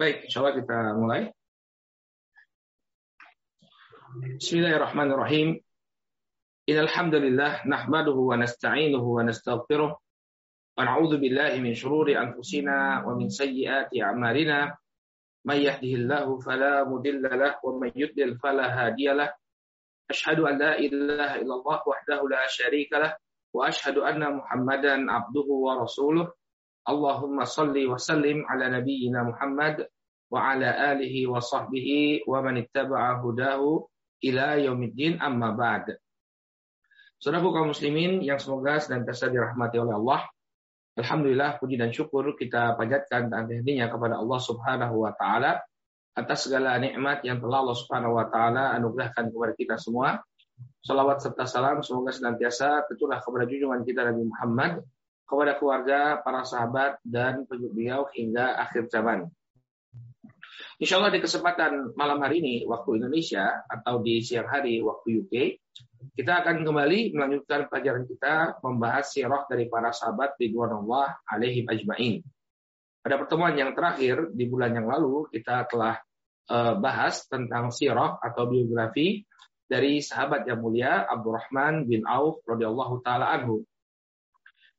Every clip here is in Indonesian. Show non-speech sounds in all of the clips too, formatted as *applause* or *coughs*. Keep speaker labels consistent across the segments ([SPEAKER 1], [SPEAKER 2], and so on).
[SPEAKER 1] Baik, insya Allah kita mulai. Bismillahirrahmanirrahim. Innal hamdalillah nahmaduhu wa nasta'inuhu wa nastaghfiruh wa na'udzu billahi min shururi anfusina wa min sayyiati a'malina. May yahdihillahu fala wa may yudlil fala hadiyalah. Ashhadu an la ilaha illallah wahdahu la syarika lah wa ashhadu anna Muhammadan abduhu wa rasuluh. Allahumma salli wa sallim ala nabiyyina Muhammad wa ala alihi wa sahbihi wa man ittaba'a hudahu ila yaumiddin amma ba'd. Saudaraku kaum muslimin yang semoga senantiasa dirahmati oleh Allah. Alhamdulillah puji dan syukur kita panjatkan dan hadinya kepada Allah Subhanahu wa taala atas segala nikmat yang telah Allah Subhanahu wa taala anugerahkan kepada kita semua. Salawat serta salam semoga senantiasa tentulah kepada junjungan kita Nabi Muhammad kepada keluarga, para sahabat, dan pengikut beliau hingga akhir zaman. Insya Allah di kesempatan malam hari ini waktu Indonesia atau di siang hari waktu UK, kita akan kembali melanjutkan pelajaran kita membahas sirah dari para sahabat Ridwanullah alaihim ajma'in. Pada pertemuan yang terakhir di bulan yang lalu kita telah uh, bahas tentang sirah atau biografi dari sahabat yang mulia Abdurrahman bin Auf radhiyallahu taala anhu.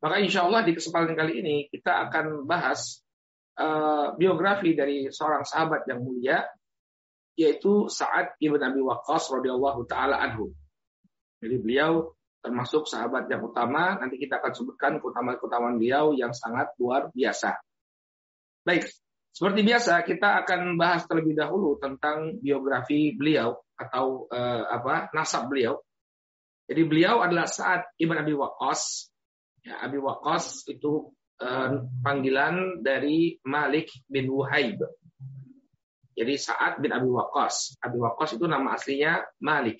[SPEAKER 1] Maka insya Allah di kesempatan kali ini kita akan bahas uh, biografi dari seorang sahabat yang mulia, yaitu Sa'ad ibn Abi Waqqas radhiyallahu taala anhu. Jadi beliau termasuk sahabat yang utama. Nanti kita akan sebutkan keutamaan-keutamaan beliau yang sangat luar biasa. Baik, seperti biasa kita akan bahas terlebih dahulu tentang biografi beliau atau uh, apa nasab beliau. Jadi beliau adalah Sa'ad ibn Abi Waqqas Ya, Abi Waqqas itu eh, panggilan dari Malik bin Wuhaib. Jadi Sa'ad bin Abi Waqqas. Abi Waqqas itu nama aslinya Malik.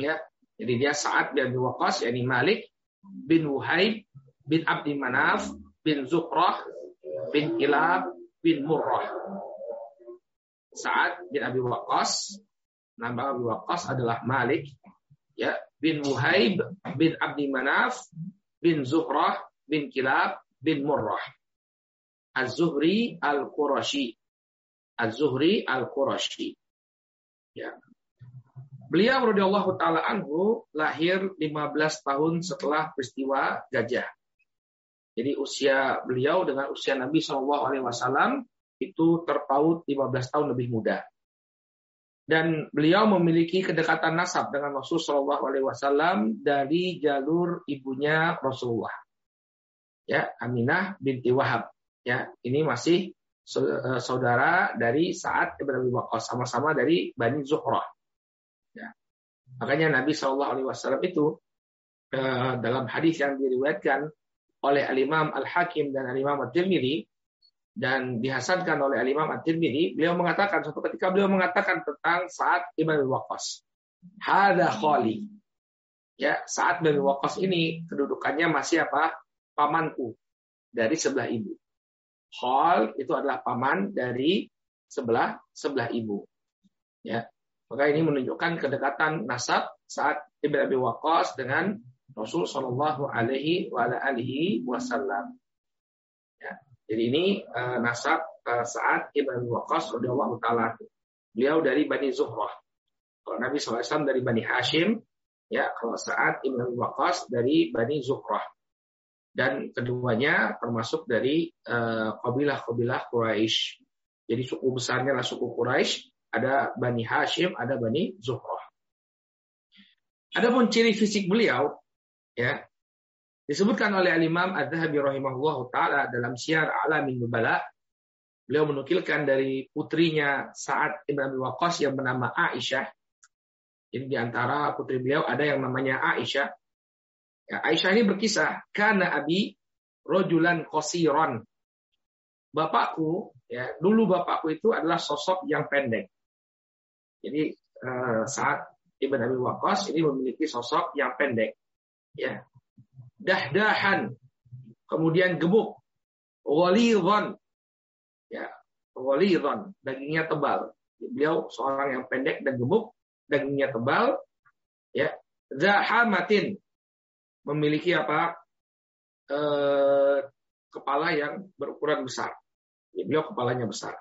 [SPEAKER 1] Ya, jadi dia Sa'ad bin Abi Waqqas, yakni Malik bin Wuhaib bin Abdi Manaf bin Zuhrah bin Kilab bin Murrah. Sa'ad bin Abi Waqqas, nama Abi Waqqas adalah Malik, ya, bin Wuhaib bin Abdi Manaf bin Zuhrah bin Kilab bin Murrah. Az-Zuhri Al-Qurashi. Az-Zuhri Al-Qurashi. Ya. Beliau radhiyallahu taala anhu lahir 15 tahun setelah peristiwa gajah. Jadi usia beliau dengan usia Nabi Shallallahu alaihi wasallam itu terpaut 15 tahun lebih muda dan beliau memiliki kedekatan nasab dengan Rasul Shallallahu Alaihi Wasallam dari jalur ibunya Rasulullah. Ya, Aminah binti Wahab. Ya, ini masih eh, saudara dari saat Ibn Abi sama-sama dari Bani Zuhrah. Ya. Makanya Nabi Shallallahu Alaihi Wasallam itu eh, dalam hadis yang diriwayatkan oleh Al Imam Al Hakim dan Al Imam Al Tirmidzi dan dihasankan oleh Al-Imam At-Tirmidzi, beliau mengatakan suatu ketika beliau mengatakan tentang saat Ibn Waqqas. Hada khali. Ya, saat Ibn Waqqas ini kedudukannya masih apa? Pamanku dari sebelah ibu. Khal itu adalah paman dari sebelah sebelah ibu. Ya. Maka ini menunjukkan kedekatan nasab saat Ibn Abi Waqqas dengan Rasul Shallallahu Alaihi Wasallam. Jadi ini uh, nasab uh, Sa'ad ibn Waqqas radhiyallahu taala. Beliau dari Bani Zuhrah. Kalau Nabi SAW dari Bani Hashim, ya kalau Sa'ad ibn Waqqas dari Bani Zuhrah. Dan keduanya termasuk dari uh, kabilah-kabilah Quraisy. Jadi suku besarnya lah suku Quraisy, ada Bani Hashim, ada Bani Zuhrah. Adapun ciri fisik beliau, ya Disebutkan oleh Al-Imam Adz-Dzahabi rahimahullah taala dalam Syiar Alamin Nubala, beliau menukilkan dari putrinya saat Ibn Abi Waqqas yang bernama Aisyah. Jadi di antara putri beliau ada yang namanya Aisyah. Ya, Aisyah ini berkisah, karena Abi rojulan qasiran. Bapakku, ya, dulu bapakku itu adalah sosok yang pendek. Jadi eh, saat Ibn Abi Waqqas ini memiliki sosok yang pendek. Ya, dahdahan, kemudian gemuk, walidhan, ya, walidhan, dagingnya tebal. Beliau seorang yang pendek dan gemuk, dagingnya tebal, ya, zahamatin, memiliki apa? Eh, kepala yang berukuran besar. Ya, beliau kepalanya besar.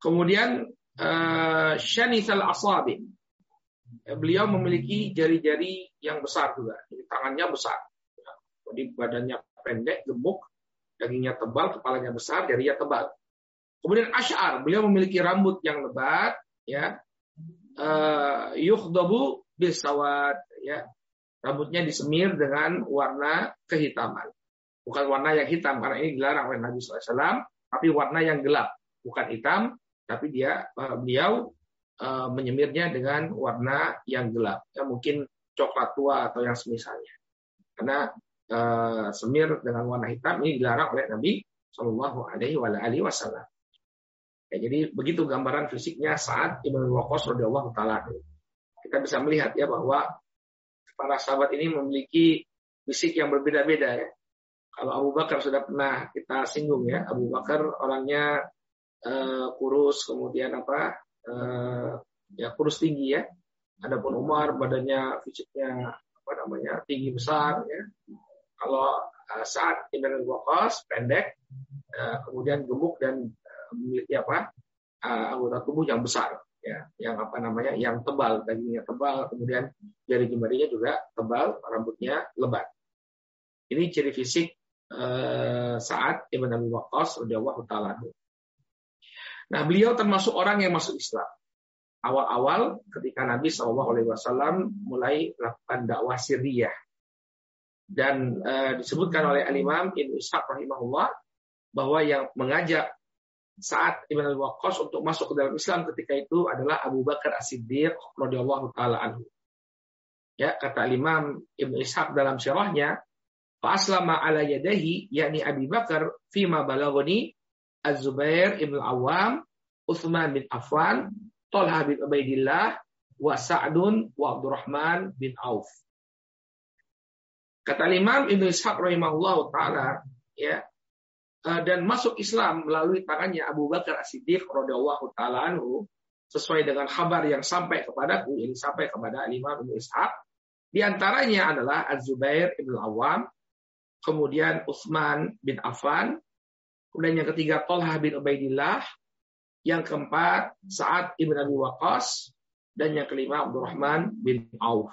[SPEAKER 1] Kemudian uh, Shanithal Asabi. Ya, beliau memiliki jari-jari yang besar juga. Jadi tangannya besar. Jadi badannya pendek, gemuk, dagingnya tebal, kepalanya besar, jarinya tebal. Kemudian Ash'ar, beliau memiliki rambut yang lebat, ya. Uh, yukhdabu bisawat, ya. Rambutnya disemir dengan warna kehitaman. Bukan warna yang hitam, karena ini dilarang oleh Nabi SAW, tapi warna yang gelap. Bukan hitam, tapi dia uh, beliau uh, menyemirnya dengan warna yang gelap. Ya, mungkin coklat tua atau yang semisalnya. Karena uh, semir dengan warna hitam ini dilarang oleh Nabi Shallallahu Alaihi Wasallam. Ya, jadi begitu gambaran fisiknya saat Ibnu Waqqas radhiyallahu taala. Kita bisa melihat ya bahwa para sahabat ini memiliki fisik yang berbeda-beda ya. Kalau Abu Bakar sudah pernah kita singgung ya, Abu Bakar orangnya uh, kurus, kemudian apa, uh, ya kurus tinggi ya. Adapun Umar badannya fisiknya apa namanya tinggi besar ya. Kalau uh, saat Ibn Waqqas pendek, uh, kemudian gemuk dan uh, memiliki apa anggota tubuh yang besar ya yang apa namanya yang tebal dagingnya tebal kemudian jari jemarinya juga tebal rambutnya lebat ini ciri fisik saat Ibn Abi Waqqas radhiyallahu taala nah beliau termasuk orang yang masuk Islam awal-awal ketika Nabi Shallallahu Alaihi Wasallam mulai melakukan dakwah Syriah dan eh, disebutkan oleh Al Imam Ibnu Ishaq rahimahullah bahwa yang mengajak saat Ibn Abi Waqqas untuk masuk ke dalam Islam ketika itu adalah Abu Bakar As-Siddiq radhiyallahu taala anhu. Ya, kata Imam Ibn Ishaq dalam syarahnya, "Faslama ala yadahi yakni Abi Bakar fima balaghani Az-Zubair Ibn Awam, Utsman bin Affan, Talha bin Ubaidillah, wa Sa'dun wa Abdurrahman bin Auf." Kata Imam Ibn Ishaq rahimahullah taala, ya, Eh, dan masuk Islam melalui tangannya Abu Bakar As-Siddiq radhiyallahu taala anhu sesuai dengan kabar yang sampai kepadaku ini sampai kepada Imam Ibnu Ishaq di antaranya adalah Az-Zubair Ibn Awam kemudian Utsman bin Affan kemudian yang ketiga Tolha bin Ubaidillah yang keempat Sa'ad ibn Abi Waqqas dan yang kelima Abdurrahman bin Auf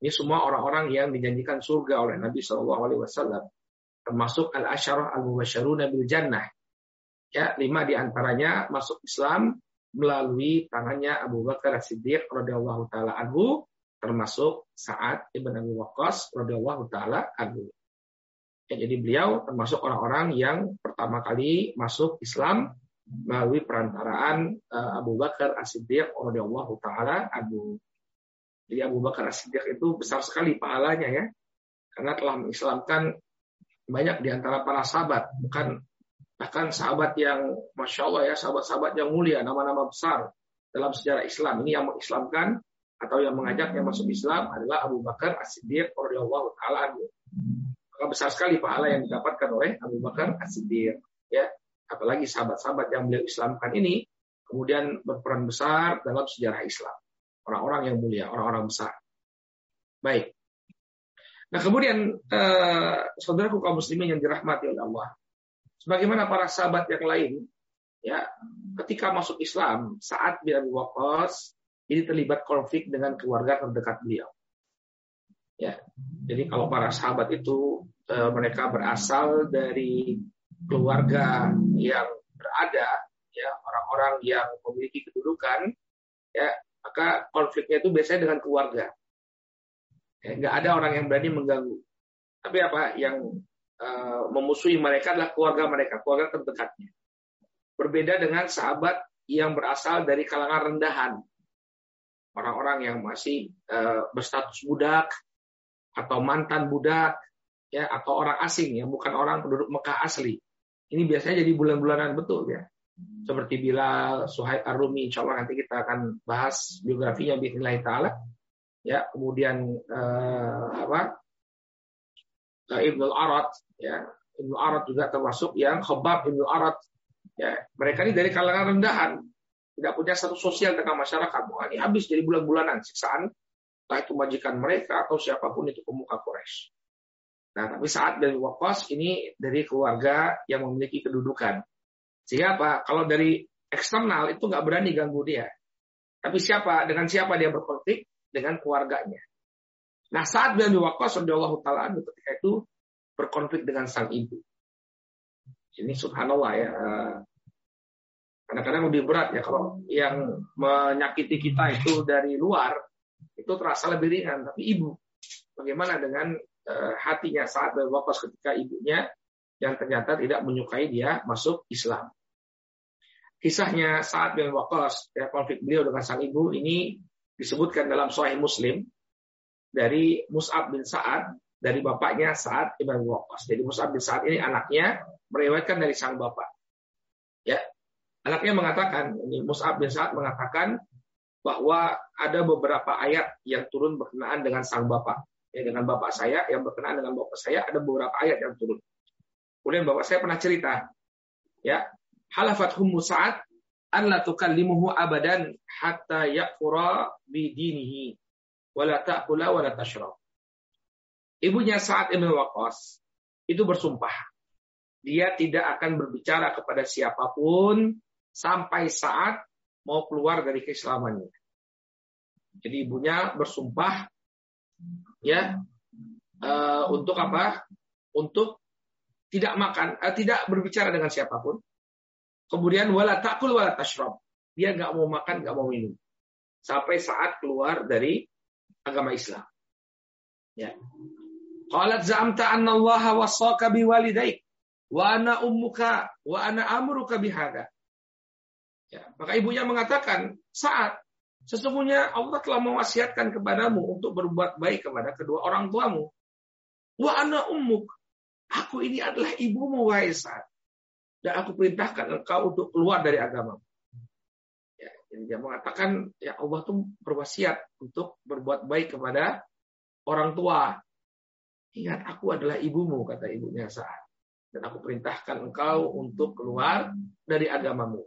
[SPEAKER 1] ini semua orang-orang yang dijanjikan surga oleh Nabi Shallallahu Alaihi Wasallam termasuk al-asyarah al-mubasyaruna bil jannah. Ya, lima di antaranya masuk Islam melalui tangannya Abu Bakar As-Siddiq radhiyallahu taala anhu termasuk saat Ibn Abi Waqqas radhiyallahu taala anhu. Ya, jadi beliau termasuk orang-orang yang pertama kali masuk Islam melalui perantaraan uh, Abu Bakar As-Siddiq radhiyallahu taala anhu. Jadi Abu Bakar As-Siddiq itu besar sekali pahalanya ya. Karena telah mengislamkan banyak di antara para sahabat, bukan bahkan sahabat yang masya Allah ya sahabat-sahabat yang mulia, nama-nama besar dalam sejarah Islam ini yang mengislamkan atau yang mengajak yang masuk Islam adalah Abu Bakar As-Siddiq radhiyallahu taala Maka besar sekali pahala yang didapatkan oleh Abu Bakar As-Siddiq ya. Apalagi sahabat-sahabat yang beliau Islamkan ini kemudian berperan besar dalam sejarah Islam. Orang-orang yang mulia, orang-orang besar. Baik. Nah kemudian eh, saudaraku kaum muslimin yang dirahmati oleh Allah, sebagaimana para sahabat yang lain, ya ketika masuk Islam saat bin Waqqas ini terlibat konflik dengan keluarga terdekat beliau. Ya, jadi kalau para sahabat itu eh, mereka berasal dari keluarga yang berada, ya orang-orang yang memiliki kedudukan, ya maka konfliknya itu biasanya dengan keluarga. Ya, nggak ada orang yang berani mengganggu. Tapi apa yang uh, memusuhi mereka adalah keluarga mereka, keluarga terdekatnya. Berbeda dengan sahabat yang berasal dari kalangan rendahan. Orang-orang yang masih uh, berstatus budak atau mantan budak ya atau orang asing ya, bukan orang penduduk Mekah asli. Ini biasanya jadi bulan-bulanan betul ya. Seperti Bilal, Suhaib Ar-Rumi, insya Allah nanti kita akan bahas biografinya bismillah ta'ala. Ya kemudian uh, apa? Uh, Ibnu Arad ya. Ibnu Arad juga termasuk yang Khabab Ibnu Arad ya. Mereka ini dari kalangan rendahan. Tidak punya satu sosial dengan masyarakat. Wah, ini habis jadi bulan-bulanan. Siksaan entah itu majikan mereka atau siapa pun itu pemuka Quraisy nah tapi saat dari Waqqas ini dari keluarga yang memiliki kedudukan sehingga apa kalau dari eksternal itu nggak berani ganggu dia. Tapi siapa dengan siapa dia berkonflik dengan keluarganya. Nah saat bin Abi Waqqas radhiyallahu taala ketika itu berkonflik dengan sang ibu. Ini subhanallah ya. Kadang-kadang lebih berat ya kalau yang menyakiti kita itu dari luar itu terasa lebih ringan, tapi ibu bagaimana dengan hatinya saat bin Waqqas ketika ibunya yang ternyata tidak menyukai dia masuk Islam. Kisahnya saat bin Waqqas, ya, konflik beliau dengan sang ibu ini disebutkan dalam Sahih Muslim dari Mus'ab bin Sa'ad dari bapaknya Sa'ad ibn Waqqas. Jadi Mus'ab bin Sa'ad ini anaknya meriwayatkan dari sang bapak. Ya. Anaknya mengatakan, ini Mus'ab bin Sa'ad mengatakan bahwa ada beberapa ayat yang turun berkenaan dengan sang bapak. Ya, dengan bapak saya yang berkenaan dengan bapak saya ada beberapa ayat yang turun. Kemudian bapak saya pernah cerita, ya halafat hummu Sa'ad an la tukallimuhu abadan hatta yakfura bi dinihi wala ta'kula wala tashrab. Ibunya Sa'ad Ibn Waqqas itu bersumpah dia tidak akan berbicara kepada siapa pun sampai saat mau keluar dari keislamannya. Jadi ibunya bersumpah ya uh, untuk apa? Untuk tidak makan, uh, tidak berbicara dengan siapa pun Kemudian wala takul wala tashrab. Dia nggak mau makan, nggak mau minum. Sampai saat keluar dari agama Islam. Ya. Qalat za'amta anna Allah wasaka biwalidaik wa ana ummuka wa ana amruka bihada. Ya, maka ibunya mengatakan, saat sesungguhnya Allah telah mewasiatkan kepadamu untuk berbuat baik kepada kedua orang tuamu. Wa ana ummuk. Aku ini adalah ibumu wahai saat dan aku perintahkan engkau untuk keluar dari agama. Ya, jadi dia mengatakan ya Allah tuh berwasiat untuk berbuat baik kepada orang tua. Ingat aku adalah ibumu kata ibunya saat dan aku perintahkan engkau untuk keluar dari agamamu.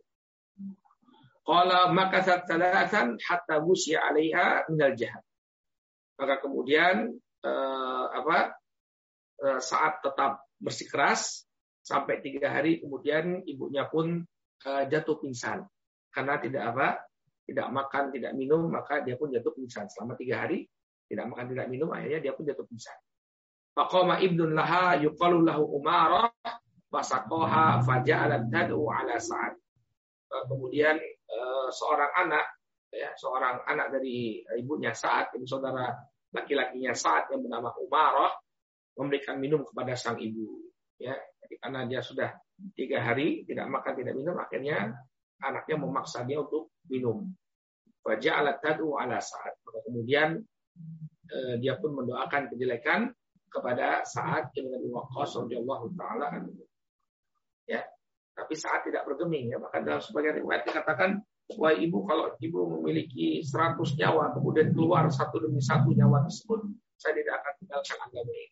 [SPEAKER 1] Qala makasat talatan hatta wusya 'alaiha minal jahat. Maka kemudian eh, apa eh, saat tetap bersikeras sampai tiga hari kemudian ibunya pun uh, jatuh pingsan karena tidak apa tidak makan tidak minum maka dia pun jatuh pingsan selama tiga hari tidak makan tidak minum akhirnya dia pun jatuh pingsan Faqama ibnun laha yuqalu lahu umarah fasaqaha faja'alat tad'u ala sa'ad. Kemudian seorang anak ya seorang anak dari ibunya saat ini saudara laki-lakinya saat yang bernama Umarah memberikan minum kepada sang ibu ya. Karena dia sudah tiga hari tidak makan tidak minum akhirnya anaknya memaksa dia untuk minum. Wajah alat tadu ala saat maka kemudian eh, dia pun mendoakan kejelekan kepada saat ibn Abi Waqqas taala ya tapi saat tidak bergeming ya. Bahkan dalam sebagian riwayat dikatakan wah ibu kalau ibu memiliki 100 nyawa kemudian keluar satu demi satu nyawa tersebut saya tidak akan tinggalkan agama ini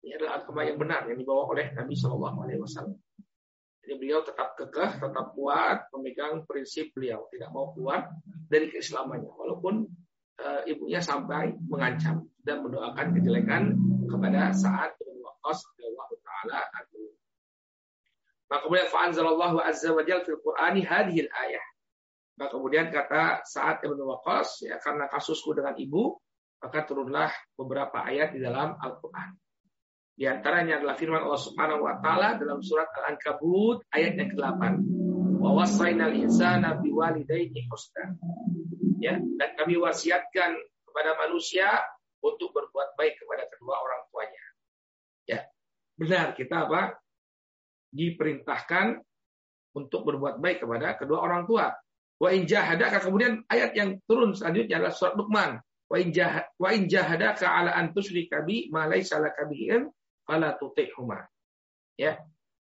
[SPEAKER 1] ini adalah agama yang benar yang dibawa oleh Nabi Shallallahu Alaihi Wasallam. Jadi beliau tetap kekeh, tetap kuat, memegang prinsip beliau, tidak mau keluar dari keislamannya, walaupun e, ibunya sampai mengancam dan mendoakan kejelekan kepada saat Ibn Waqqas Taala Maka kemudian fa'anzalallahu azza wa jalla fil Qur'ani hadhil ayah. Maka kemudian kata saat Ibn Waqqas ya karena kasusku dengan ibu maka turunlah beberapa ayat di dalam Al-Qur'an. Di antaranya adalah firman Allah Subhanahu wa taala dalam surat Al-Ankabut ayat yang ke-8. Wa wasainal insana biwalidayni husna. Ya, dan kami wasiatkan kepada manusia untuk berbuat baik kepada kedua orang tuanya. Ya. Benar kita apa? Diperintahkan untuk berbuat baik kepada kedua orang tua. Wa in jahadaka kemudian ayat yang turun selanjutnya adalah surat Luqman. Wa in jahadaka ala an tusyrika bi ma laysa laka bihi fala tuti'huma. Ya.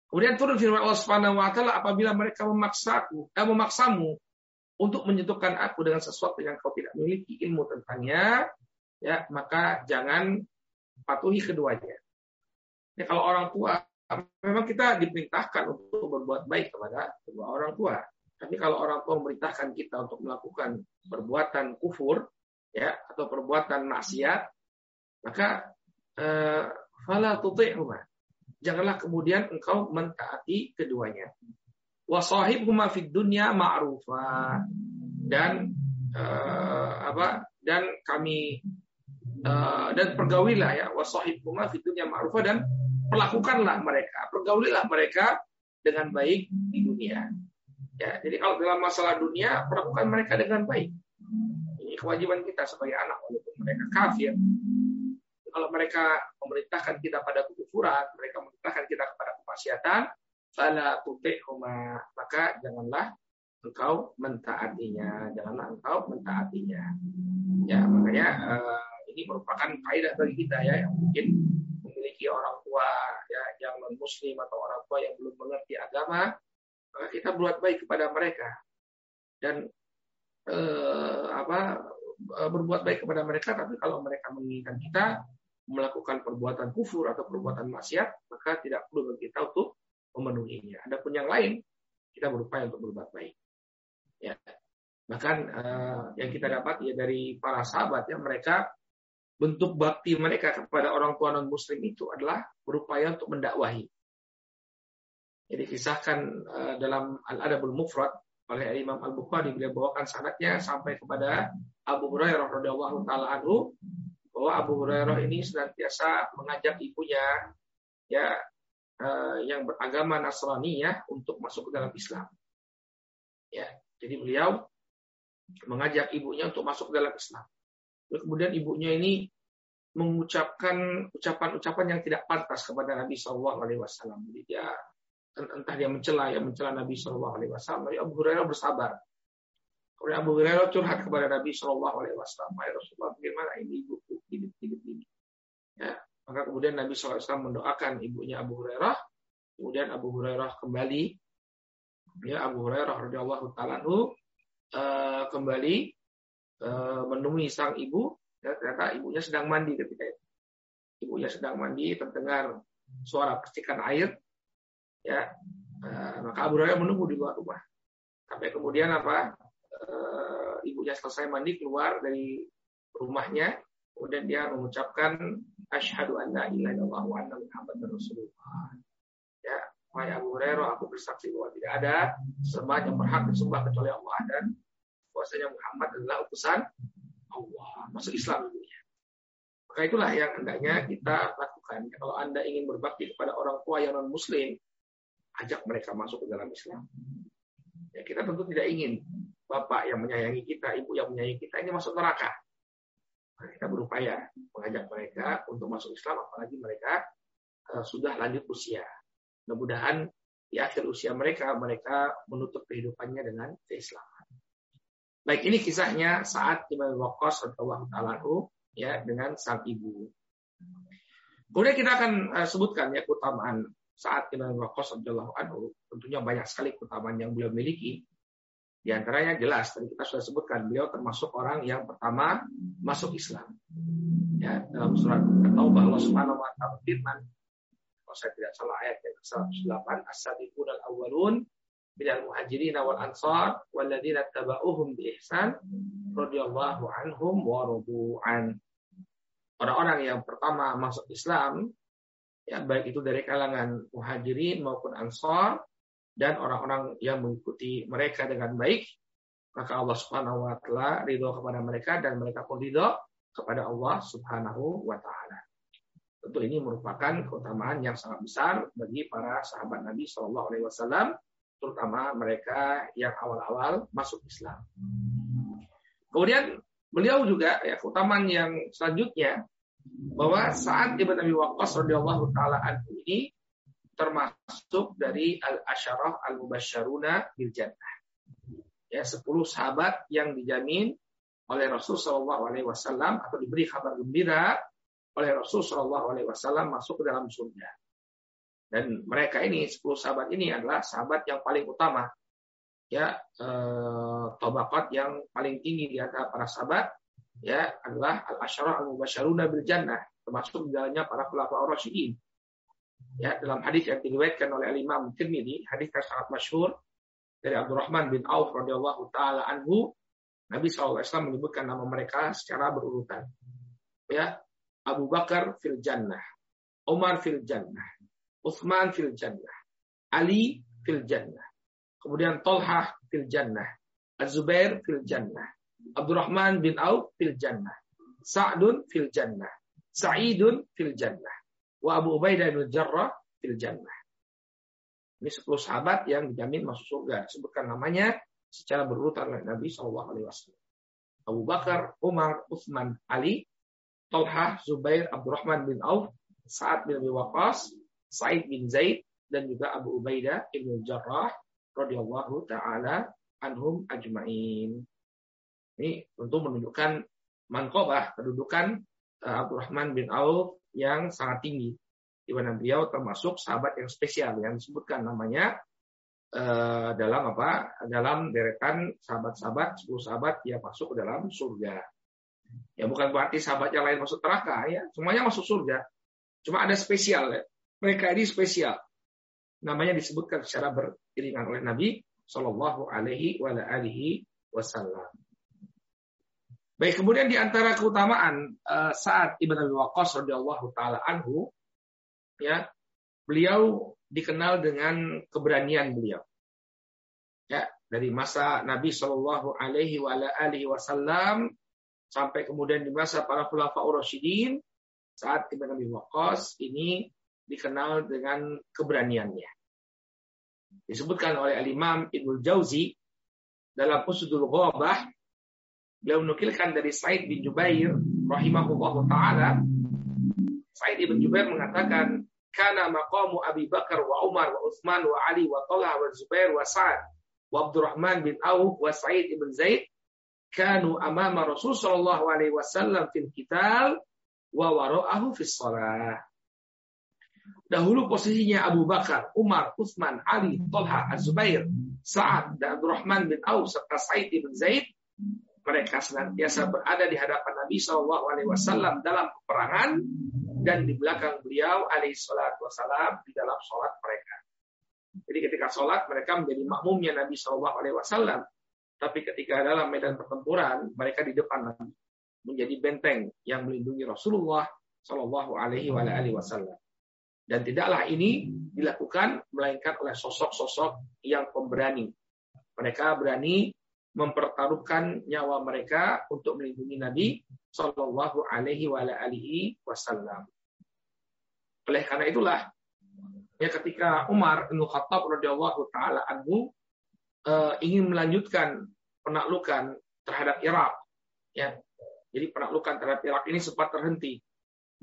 [SPEAKER 1] Kemudian turun firman Allah Subhanahu wa taala apabila mereka memaksaku, eh, memaksamu untuk menyentuhkan aku dengan sesuatu yang kau tidak memiliki ilmu tentangnya, ya, maka jangan patuhi keduanya. Ya, kalau orang tua memang kita diperintahkan untuk berbuat baik kepada kedua orang tua. Tapi kalau orang tua memerintahkan kita untuk melakukan perbuatan kufur, ya, atau perbuatan maksiat, maka eh, fala tuti'huma. Janganlah kemudian engkau mentaati keduanya. wasahibhuma fid dunya ma'rufa dan uh, apa dan kami uh, dan pergaulilah ya wasahibhuma fid dunya ma'rufa dan perlakukanlah mereka pergaulilah mereka dengan baik di dunia. Ya jadi kalau dalam masalah dunia perlakukan mereka dengan baik. Ini kewajiban kita sebagai anak walaupun mereka kafir. Kalau mereka memerintahkan kita pada kekufuran, mereka memerintahkan kita kepada kemaksiatan, fala tuti'huma. Maka janganlah engkau mentaatinya janganlah engkau mentaatinya. Ya makanya uh, ini merupakan kaidah bagi kita ya yang mungkin memiliki orang tua ya yang non muslim atau orang tua yang belum mengerti agama kita buat baik kepada mereka dan uh, apa uh, berbuat baik kepada mereka tapi kalau mereka menginginkan kita melakukan perbuatan kufur atau perbuatan maksiat maka tidak perlu bagi kita untuk memenuhinya. Adapun yang lain kita berupaya untuk berbuat baik. Ya. Bahkan uh, yang kita dapat ya dari para sahabat ya mereka bentuk bakti mereka kepada orang tua non muslim itu adalah berupaya untuk mendakwahi. Jadi kisahkan uh, dalam Al-Adabul Mufrad oleh Imam Al-Bukhari beliau bawakan sanadnya sampai kepada Abu Hurairah radhiyallahu taala anhu bahwa Abu Hurairah ini senantiasa mengajak ibunya ya uh, yang beragama Nasrani ya untuk masuk ke dalam Islam. Ya, jadi beliau mengajak ibunya untuk masuk ke dalam Islam. Kemudian ibunya ini mengucapkan ucapan-ucapan yang tidak pantas kepada Nabi Shallallahu Alaihi Wasallam. Jadi dia entah dia mencela ya mencela Nabi Shallallahu Alaihi Wasallam. Tapi Abu Hurairah bersabar. Kemudian Abu Hurairah curhat kepada Nabi Shallallahu Alaihi Wasallam. Ya Rasulullah, bagaimana ini ibuku hidup hidup ini? Ya, maka kemudian Nabi SAW mendoakan ibunya Abu Hurairah. Kemudian Abu Hurairah kembali. Ya Abu Hurairah radhiyallahu taala uh, kembali uh, menemui sang ibu. Ya, ternyata ibunya sedang mandi ketika itu. Ibunya sedang mandi, terdengar suara percikan air. Ya, uh, maka Abu Hurairah menunggu di luar rumah. Sampai kemudian apa? Uh, ibunya selesai mandi keluar dari rumahnya, kemudian dia mengucapkan asyhadu an la ilaha illallah wa anna muhammadar rasulullah. Ya, wahai Abu Hurairah, aku bersaksi bahwa tidak ada sembahan yang berhak disembah kecuali Allah dan bahwasanya Muhammad adalah utusan Allah. Masuk Islam dunia. Maka itulah yang hendaknya kita lakukan. Kalau Anda ingin berbakti kepada orang tua yang non muslim, ajak mereka masuk ke dalam Islam. Ya, kita tentu tidak ingin bapak yang menyayangi kita, ibu yang menyayangi kita ini masuk neraka kita berupaya mengajak mereka untuk masuk Islam apalagi mereka uh, sudah lanjut usia. Mudah-mudahan di akhir usia mereka mereka menutup kehidupannya dengan keislaman. Baik ini kisahnya saat Imam Waqqas radhiyallahu taala ya dengan sang ibu. Kemudian kita akan uh, sebutkan ya keutamaan saat Imam Waqqas radhiyallahu anhu. Tentunya banyak sekali keutamaan yang beliau miliki. Di antaranya jelas tadi kita sudah sebutkan beliau termasuk orang yang pertama masuk Islam. Ya, dalam surat At-Taubah Allah Subhanahu wa taala firman kalau saya tidak salah ayat yang ke-108 as-sabiqun al-awwalun minal muhajirin wal ansar walladzina tabauhum bi ihsan radhiyallahu anhum wa radu'an. Orang-orang yang pertama masuk Islam ya baik itu dari kalangan muhajirin maupun ansar dan orang-orang yang mengikuti mereka dengan baik, maka Allah Subhanahu wa taala ridho kepada mereka dan mereka pun ridho kepada Allah Subhanahu wa taala. Tentu ini merupakan keutamaan yang sangat besar bagi para sahabat Nabi Shallallahu alaihi wasallam, terutama mereka yang awal-awal masuk Islam. Kemudian beliau juga ya keutamaan yang selanjutnya bahwa saat Ibn Abi Waqqas radhiyallahu taala ini termasuk dari al-asyarah al-mubasyaruna bil jannah. Ya, 10 sahabat yang dijamin oleh Rasul Shallallahu alaihi wasallam atau diberi kabar gembira oleh Rasul Shallallahu alaihi wasallam masuk ke dalam surga. Dan mereka ini 10 sahabat ini adalah sahabat yang paling utama. Ya, eh, tobakat yang paling tinggi di antara para sahabat ya adalah al-asyarah al-mubasyaruna bil jannah termasuk dalamnya para khulafaur rasyidin Ya, dalam hadis yang diriwayatkan oleh Imam Tirmidzi, hadis yang sangat masyhur dari Abdurrahman bin Auf radhiyallahu taala anhu, Nabi SAW menyebutkan nama mereka secara berurutan. Ya, Abu Bakar fil jannah, Umar fil jannah, Utsman fil jannah, Ali fil jannah, Kemudian Tolhah fil jannah. Az-Zubair fil jannah. Abdurrahman bin Auf fil jannah. Sa'dun fil jannah. Sa'idun fil jannah. Wa Abu Ubaidah bin Jarrah fil jannah. Ini 10 sahabat yang dijamin masuk surga. Sebutkan namanya secara berurutan oleh Nabi Shallallahu Alaihi Wasallam. Abu Bakar, Umar, Utsman, Ali, Talha, Zubair, Abdurrahman bin Auf, Sa'ad bin Abi Sa'id bin Zaid, dan juga Abu Ubaidah ibn Jarrah radhiyallahu taala anhum ajmain. Ini tentu menunjukkan mankobah kedudukan uh, Abdurrahman bin Auf yang sangat tinggi di mana beliau termasuk sahabat yang spesial yang disebutkan namanya uh, dalam apa dalam deretan sahabat-sahabat 10 sahabat yang masuk ke dalam surga. Ya bukan berarti sahabat yang lain masuk neraka ya, semuanya masuk surga. Cuma ada spesial ya. Mereka ini spesial. Namanya disebutkan secara beriringan oleh Nabi Shallallahu Alaihi Wasallam. Baik, kemudian di antara keutamaan uh, saat Ibn Abi Waqqas radhiyallahu taala anhu ya beliau dikenal dengan keberanian beliau. Ya, dari masa Nabi Shallallahu alaihi wasallam sampai kemudian di masa para khulafaur rasyidin saat Ibn Abi Waqqas ini dikenal dengan keberaniannya. Disebutkan oleh Al-Imam Ibnu Jauzi dalam Usudul Ghabah beliau menukilkan dari Said bin Jubair rahimahullah taala Said bin Jubair mengatakan kana maqamu Abi Bakar wa Umar wa Utsman wa Ali wa Talha wa Zubair wa Sa'ad wa Abdurrahman bin Auf wa Sa'id bin Zaid kanu amama Rasul sallallahu alaihi wasallam fil qital wa wara'ahu fis shalah. Dahulu posisinya Abu Bakar, Umar, Utsman, Ali, Talha, Az-Zubair, Sa'ad, dan Abdurrahman bin Auf serta Sa'id bin Zaid mereka senantiasa berada di hadapan Nabi Alaihi Wasallam dalam peperangan dan di belakang beliau alaihi wasallam di dalam sholat mereka. Jadi ketika sholat mereka menjadi makmumnya Nabi Alaihi Wasallam. Tapi ketika dalam medan pertempuran mereka di depan Nabi menjadi benteng yang melindungi Rasulullah Shallallahu Alaihi Wasallam. Dan tidaklah ini dilakukan melainkan oleh sosok-sosok yang pemberani. Mereka berani mempertaruhkan nyawa mereka untuk melindungi Nabi Shallallahu Alaihi Wasallam. Oleh karena itulah, ya ketika Umar bin Khattab radhiyallahu taala anhu uh, ingin melanjutkan penaklukan terhadap Irak, ya, jadi penaklukan terhadap Irak ini sempat terhenti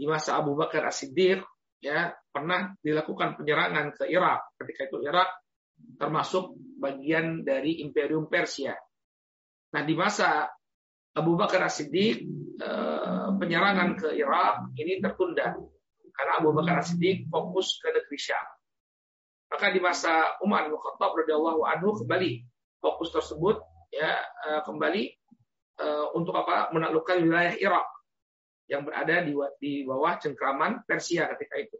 [SPEAKER 1] di masa Abu Bakar As-Siddiq, ya, pernah dilakukan penyerangan ke Irak. Ketika itu Irak termasuk bagian dari Imperium Persia. Nah di masa Abu Bakar As-Siddiq eh, penyerangan ke Irak ini tertunda. Karena Abu Bakar As-Siddiq fokus ke negeri Syam. Maka di masa Umar bin Khattab radhiyallahu anhu kembali. Fokus tersebut ya eh, kembali eh, untuk apa? Menaklukkan wilayah Irak yang berada di, di bawah cengkraman Persia ketika itu.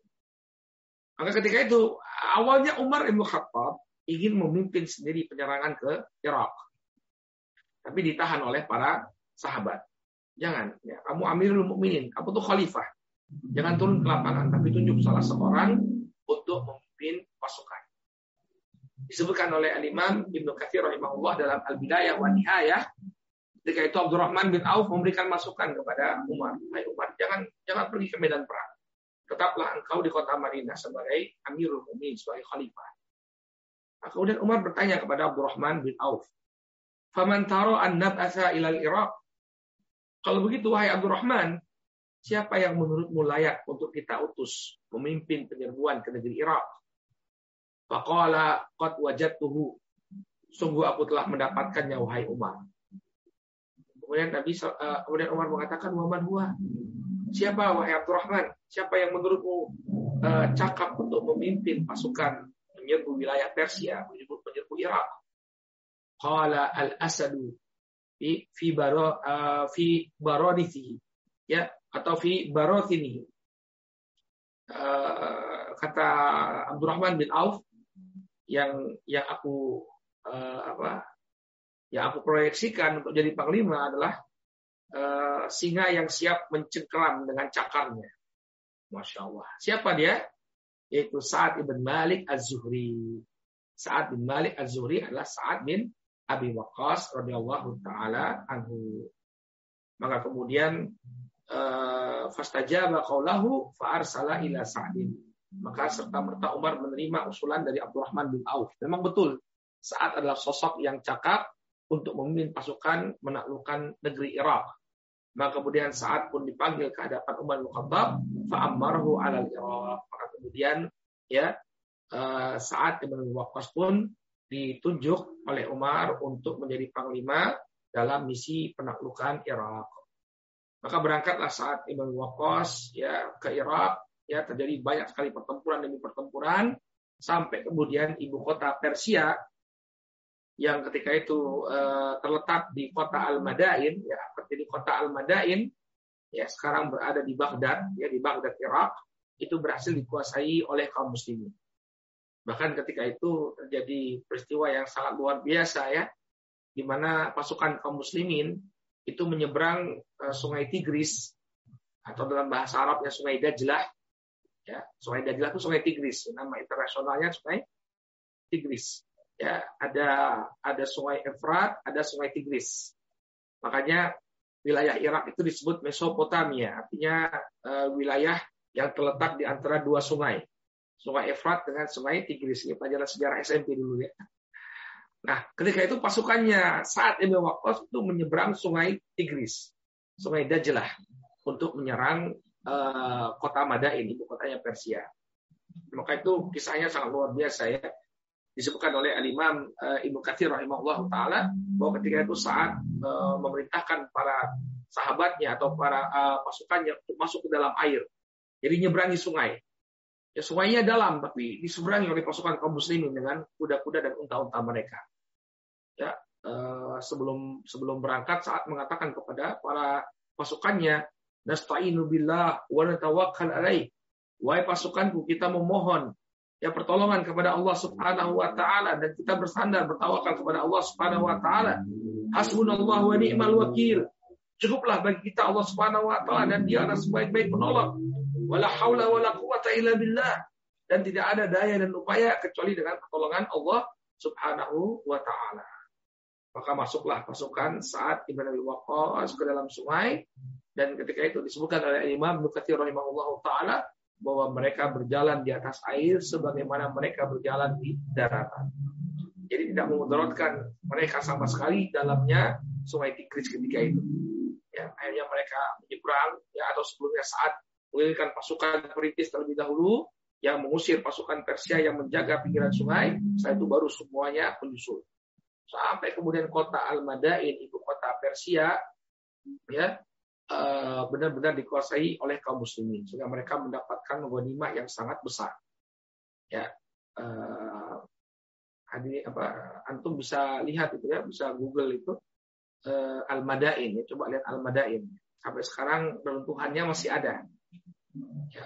[SPEAKER 1] Maka ketika itu awalnya Umar bin Khattab ingin memimpin sendiri penyerangan ke Irak tapi ditahan oleh para sahabat. Jangan, ya, kamu Amirul Mukminin, kamu tuh khalifah. Jangan turun ke lapangan, tapi tunjuk salah seorang untuk memimpin pasukan. Disebutkan oleh Al-Imam Ibnu Katsir rahimahullah dalam Al-Bidayah wa Nihayah ketika itu Abdurrahman bin Auf memberikan masukan kepada Umar. Hai Umar, jangan jangan pergi ke medan perang. Tetaplah engkau di kota Madinah sebagai Amirul Mukminin, sebagai khalifah. Nah, kemudian Umar bertanya kepada Abdurrahman bin Auf, Faman taro an nab'atha ilal Iraq. Kalau begitu wahai Abdurrahman, siapa yang menurutmu layak untuk kita utus memimpin penyerbuan ke negeri Irak? Faqala qad wajadtuhu. Sungguh aku telah mendapatkannya wahai Umar. Kemudian Nabi uh, kemudian Umar mengatakan Muhammad huwa. Siapa wahai Abdurrahman? Siapa yang menurutmu uh, cakap untuk memimpin pasukan menyerbu wilayah Persia, menyerbu, menyerbu Irak? qala al-asadu fi fi baro uh, fi ya atau fi barotinihi uh, kata Abdurrahman bin Auf yang yang aku uh, apa yang aku proyeksikan untuk jadi panglima adalah uh, singa yang siap mencengkeram dengan cakarnya. Masya Allah. Siapa dia? Yaitu Sa'ad ibn Malik Az-Zuhri. Sa'ad bin Malik Az-Zuhri adalah Sa'ad bin Abi Waqqas radhiyallahu taala anhu. Maka kemudian uh, fastajaba qaulahu fa arsala ila Sa'din. Maka serta merta Umar menerima usulan dari Abdurrahman bin Auf. Memang betul saat adalah sosok yang cakap untuk memimpin pasukan menaklukkan negeri Irak. Maka kemudian saat pun dipanggil ke hadapan Umar bin Khattab, fa'amarhu alal Irak. Maka kemudian ya uh, saat Ibn Waqqas pun ditunjuk oleh Umar untuk menjadi panglima dalam misi penaklukan Irak. Maka berangkatlah saat Ibn Waqqas ya ke Irak, ya terjadi banyak sekali pertempuran demi pertempuran sampai kemudian ibu kota Persia yang ketika itu uh, terletak di kota Al-Madain, ya di kota Al-Madain, ya sekarang berada di Baghdad, ya di Baghdad Irak, itu berhasil dikuasai oleh kaum muslimin. Bahkan ketika itu terjadi peristiwa yang sangat luar biasa ya, di mana pasukan kaum muslimin itu menyeberang uh, sungai Tigris atau dalam bahasa Arabnya sungai Dajlah. Ya, sungai Dajlah itu sungai Tigris, nama internasionalnya sungai Tigris. Ya, ada ada sungai Efrat, ada sungai Tigris. Makanya wilayah Irak itu disebut Mesopotamia, artinya uh, wilayah yang terletak di antara dua sungai. Sungai Efrat dengan Sungai Tigris. Ini pelajaran sejarah SMP dulu ya. Nah, ketika itu pasukannya saat Ibn Waqqas itu menyeberang Sungai Tigris, Sungai Dajlah untuk menyerang uh, kota Madain, ibu kotanya Persia. Maka itu kisahnya sangat luar biasa ya. Disebutkan oleh Al-Imam uh, Ibnu Katsir rahimahullah taala bahwa ketika itu saat uh, memerintahkan para sahabatnya atau para uh, pasukannya untuk masuk ke dalam air. Jadi nyeberangi sungai. Ya sungainya dalam, tapi diseberangi oleh pasukan kaum muslimin dengan kuda-kuda dan unta-unta mereka. Ya, eh, sebelum sebelum berangkat saat mengatakan kepada para pasukannya, nasta'inu billah wa natawakkal alaih. Wahai pasukanku, kita memohon ya pertolongan kepada Allah Subhanahu wa taala dan kita bersandar bertawakal kepada Allah Subhanahu wa taala. Hasbunallahu wa ni'mal wakil. Cukuplah bagi kita Allah Subhanahu wa taala dan Dia adalah sebaik-baik penolong wala haula wala quwata illa billah dan tidak ada daya dan upaya kecuali dengan pertolongan Allah Subhanahu wa taala. Maka masuklah pasukan saat Ibn Abi Waqqas ke dalam sungai dan ketika itu disebutkan oleh Imam Nukathir rahimahullah taala bahwa mereka berjalan di atas air sebagaimana mereka berjalan di daratan. Jadi tidak memudaratkan mereka sama sekali dalamnya sungai Tigris ketika itu. Ya, akhirnya mereka menyeberang ya atau sebelumnya saat mengirimkan pasukan perintis terlebih dahulu yang mengusir pasukan Persia yang menjaga pinggiran sungai. Setelah itu baru semuanya menyusul. Sampai kemudian kota Al-Madain, ibu kota Persia, ya benar-benar dikuasai oleh kaum muslimin sehingga mereka mendapatkan ghanimah yang sangat besar. Ya, uh, apa antum bisa lihat itu ya, bisa Google itu uh, Al-Madain ya, coba lihat Al-Madain. Sampai sekarang runtuhannya masih ada ya,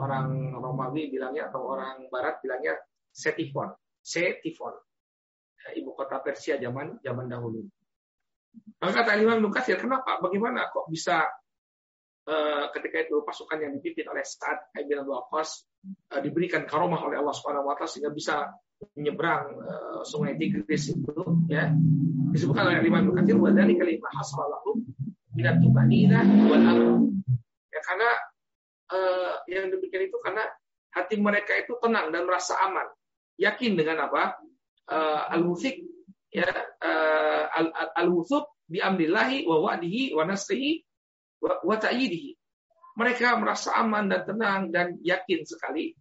[SPEAKER 1] orang Romawi bilangnya atau orang Barat bilangnya Setifon, Setifon, ya, ibu kota Persia zaman zaman dahulu. Maka kata Imam Nukasir, kenapa? Bagaimana kok bisa uh, ketika itu pasukan yang dipimpin oleh Sa'ad bin Abu Waqqas uh, diberikan karomah oleh Allah Subhanahu sehingga bisa menyeberang uh, sungai Tigris itu ya? Disebutkan oleh Imam Nukasir wa dzalika lima hasalahu min at-tumanina wal Ya karena yang demikian itu karena hati mereka itu tenang dan merasa aman, yakin dengan apa? Al-wusik ya uh, al-wusuk bi amrillahi wa wa'dihi wa nasrihi wa, wa. Mereka merasa aman dan tenang dan yakin sekali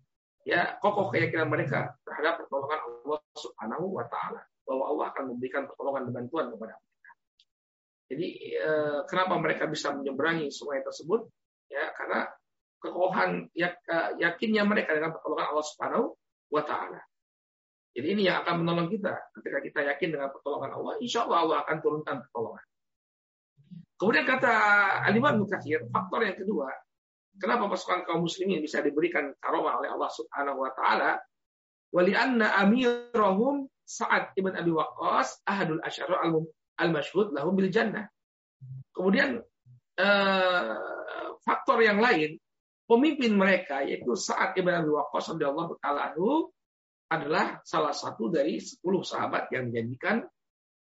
[SPEAKER 1] ya kokoh keyakinan mereka terhadap pertolongan Allah Subhanahu wa taala bahwa Allah akan memberikan pertolongan dan bantuan kepada mereka. Jadi eh, kenapa mereka bisa menyeberangi sungai tersebut? Ya karena kekokohan yakinnya mereka dengan pertolongan Allah Subhanahu wa taala. Jadi ini yang akan menolong kita ketika kita yakin dengan pertolongan Allah, insya Allah Allah akan turunkan pertolongan. Kemudian kata Alimah Mukathir, faktor yang kedua, kenapa pasukan kaum muslimin bisa diberikan karomah oleh Allah Subhanahu wa taala? Wali anna amirahum Sa'ad ibn Abi Waqqas ahadul asyara al-masyhud lahum bil jannah. Kemudian eh, faktor yang lain pemimpin mereka yaitu saat Ibn Abi Waqqas radhiyallahu taala adalah salah satu dari sepuluh sahabat yang menjanjikan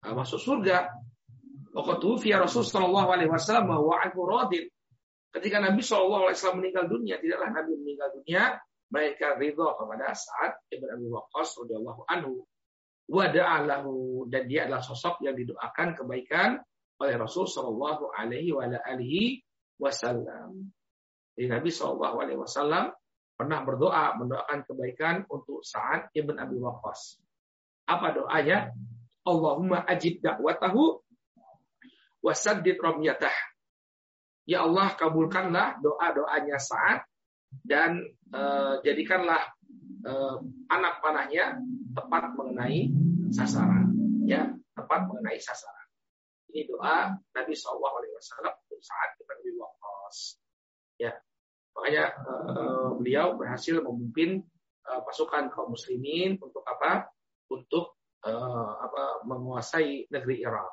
[SPEAKER 1] uh, masuk surga. Waktu via Rasul Shallallahu Alaihi Wasallam rodin. Ketika Nabi Shallallahu Alaihi Wasallam meninggal dunia, tidaklah Nabi meninggal dunia, mereka ridho kepada saat Ibn Abi Waqqas radhiyallahu anhu. Wada'alahu dan dia adalah sosok yang didoakan kebaikan oleh Rasul Shallallahu Alaihi Wasallam. Jadi Nabi Shallallahu Alaihi Wasallam pernah berdoa mendoakan kebaikan untuk Sa'ad ibn Abi Waqqas. Apa doanya? Allahumma ajib da'watahu wasaddid ramyatah. Ya Allah kabulkanlah doa-doanya Sa'ad dan uh, jadikanlah uh, anak panahnya tepat mengenai sasaran. Ya, tepat mengenai sasaran. Ini doa Nabi Wasallam untuk saat ibn Abi. Ya, makanya uh, beliau berhasil memimpin uh, pasukan kaum muslimin untuk apa? Untuk uh, apa? menguasai negeri Irak.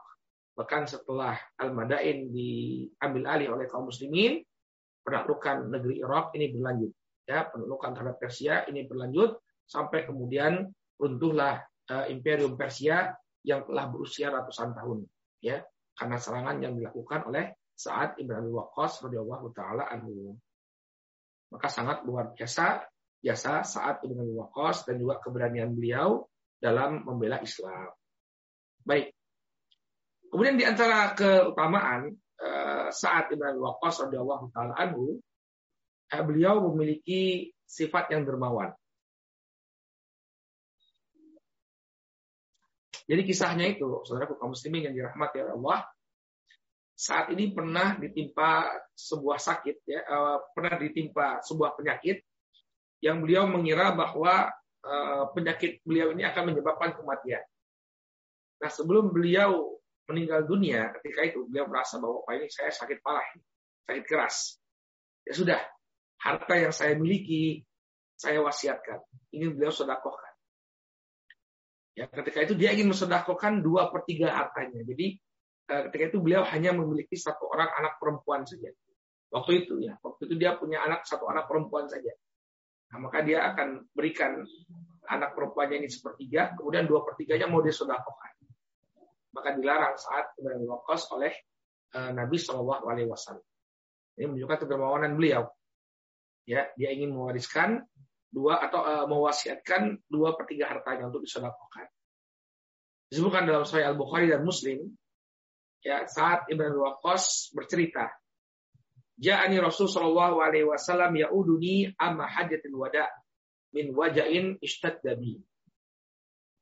[SPEAKER 1] Bahkan setelah Al-Madain diambil alih oleh kaum muslimin, penaklukan negeri Irak ini berlanjut. Ya, penaklukan terhadap Persia ini berlanjut sampai kemudian runtuhlah uh, Imperium Persia yang telah berusia ratusan tahun. Ya, karena serangan yang dilakukan oleh saat Ibrahim Waqqas radhiyallahu taala anhu. Maka sangat luar biasa jasa saat Ibrahim Waqqas dan juga keberanian beliau dalam membela Islam. Baik. Kemudian di antara keutamaan eh, saat Ibrahim Waqqas radhiyallahu taala anhu eh, beliau memiliki sifat yang dermawan. Jadi kisahnya itu, saudara kaum muslimin yang dirahmati oleh Allah, saat ini pernah ditimpa sebuah sakit, ya, uh, pernah ditimpa sebuah penyakit yang beliau mengira bahwa uh, penyakit beliau ini akan menyebabkan kematian. Nah, sebelum beliau meninggal dunia ketika itu beliau merasa bahwa Pak ini saya sakit parah, sakit keras. Ya sudah, harta yang saya miliki saya wasiatkan. Ingin beliau sodakohkan. Ya, ketika itu dia ingin mensodakohkan dua per tiga hartanya. Jadi eh, ketika itu beliau hanya memiliki satu orang anak perempuan saja. Waktu itu ya, waktu itu dia punya anak satu anak perempuan saja. Nah, maka dia akan berikan anak perempuannya ini sepertiga, kemudian dua pertiganya mau disodakohkan maka dilarang saat Ibrahim Waqqas oleh uh, Nabi Shallallahu Alaihi Wasallam. Ini menunjukkan kedermawanan beliau. Ya, dia ingin mewariskan dua atau uh, mewasiatkan dua per tiga hartanya untuk disedekahkan. Disebutkan dalam Sahih Al Bukhari dan Muslim, ya saat Ibrahim Waqqas bercerita, Ja'ani Rasul Shallallahu Alaihi Wasallam yauduni amma hajatil wada min wajain ishtaddabi.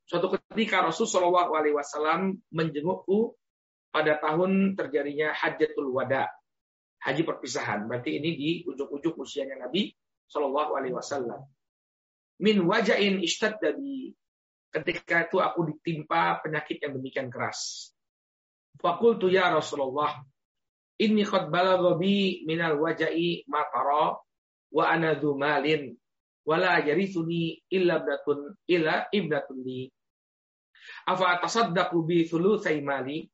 [SPEAKER 1] Suatu ketika Rasul Shallallahu Alaihi Wasallam menjengukku pada tahun terjadinya Hajatul Wada, haji perpisahan. Berarti ini di ujung-ujung usianya Nabi Shallallahu Alaihi Wasallam. Min wajain dari Ketika itu aku ditimpa penyakit yang demikian keras. Fakultu ya Rasulullah, ini qad balagha bi minal wajai ma tara wa ana malin wala yarithuni illa ibnatun illa ibnatun li Afa tasaddaqu bi thulutsai mali?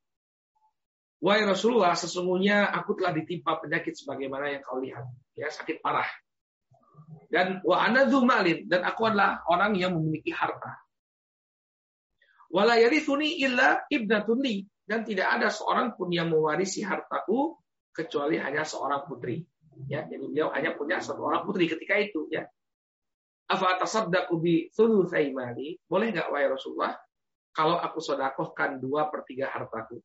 [SPEAKER 1] Wahai Rasulullah, sesungguhnya aku telah ditimpa penyakit sebagaimana yang kau lihat, ya sakit parah. Dan wa ana malin dan aku adalah orang yang memiliki harta. Wala yarithuni illa ibnatun li dan tidak ada seorang pun yang mewarisi hartaku kecuali hanya seorang putri. Ya, jadi beliau hanya punya satu orang putri ketika itu, ya. Afa tasaddaqu bi thulutsai mali? Boleh enggak wahai Rasulullah? kalau aku sodakohkan dua per tiga hartaku.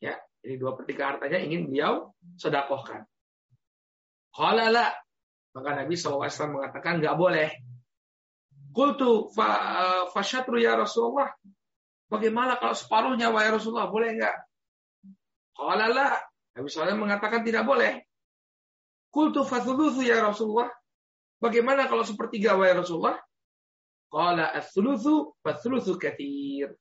[SPEAKER 1] Ya, jadi dua per tiga hartanya ingin beliau sodakohkan. Halala. Maka Nabi SAW mengatakan nggak boleh. Kultu fa, fasyatru ya Rasulullah. Bagaimana kalau separuhnya wahai Rasulullah? Boleh nggak? Halala. Nabi SAW mengatakan tidak boleh. Kultu fathuluthu ya Rasulullah. Bagaimana kalau sepertiga wahai Rasulullah? Qala as-sulusu fas-sulusu katsir.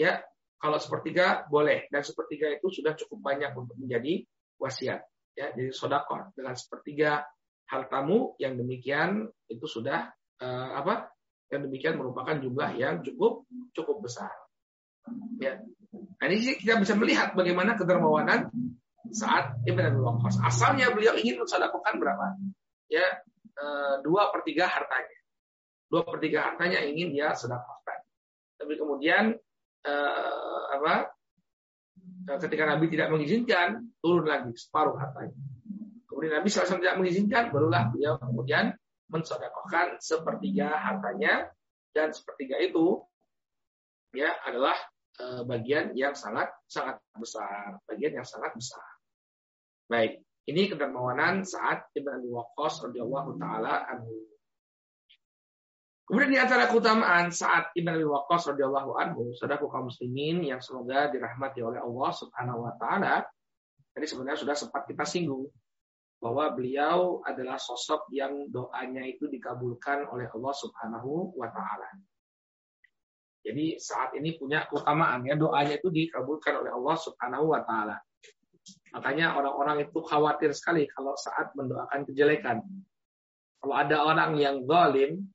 [SPEAKER 1] Ya, kalau sepertiga boleh dan sepertiga itu sudah cukup banyak untuk menjadi wasiat. Ya, jadi sedekah dengan sepertiga hartamu yang demikian itu sudah uh, apa? Yang demikian merupakan jumlah yang cukup cukup besar. Ya. Nah, ini sih kita bisa melihat bagaimana kedermawanan saat Ibn Abi Waqqas. Asalnya beliau ingin mensedekahkan berapa? Ya, uh, dua per tiga hartanya dua per tiga hartanya ingin dia sedekahkan. Tapi kemudian eh, apa? Eh, ketika Nabi tidak mengizinkan, turun lagi separuh hartanya. Kemudian Nabi SAW tidak mengizinkan, barulah beliau kemudian mensedekahkan sepertiga hartanya dan sepertiga itu ya adalah eh, bagian yang sangat sangat besar, bagian yang sangat besar. Baik, ini kedermawanan saat Ibn Abi Waqqas radhiyallahu taala anhu. Kemudian di antara keutamaan saat Ibn Abi Waqqas radhiyallahu anhu, saudara kaum muslimin yang semoga dirahmati oleh Allah Subhanahu wa taala. Tadi sebenarnya sudah sempat kita singgung bahwa beliau adalah sosok yang doanya itu dikabulkan oleh Allah Subhanahu wa taala. Jadi saat ini punya keutamaan ya doanya itu dikabulkan oleh Allah Subhanahu wa taala. Makanya orang-orang itu khawatir sekali kalau saat mendoakan kejelekan. Kalau ada orang yang zalim,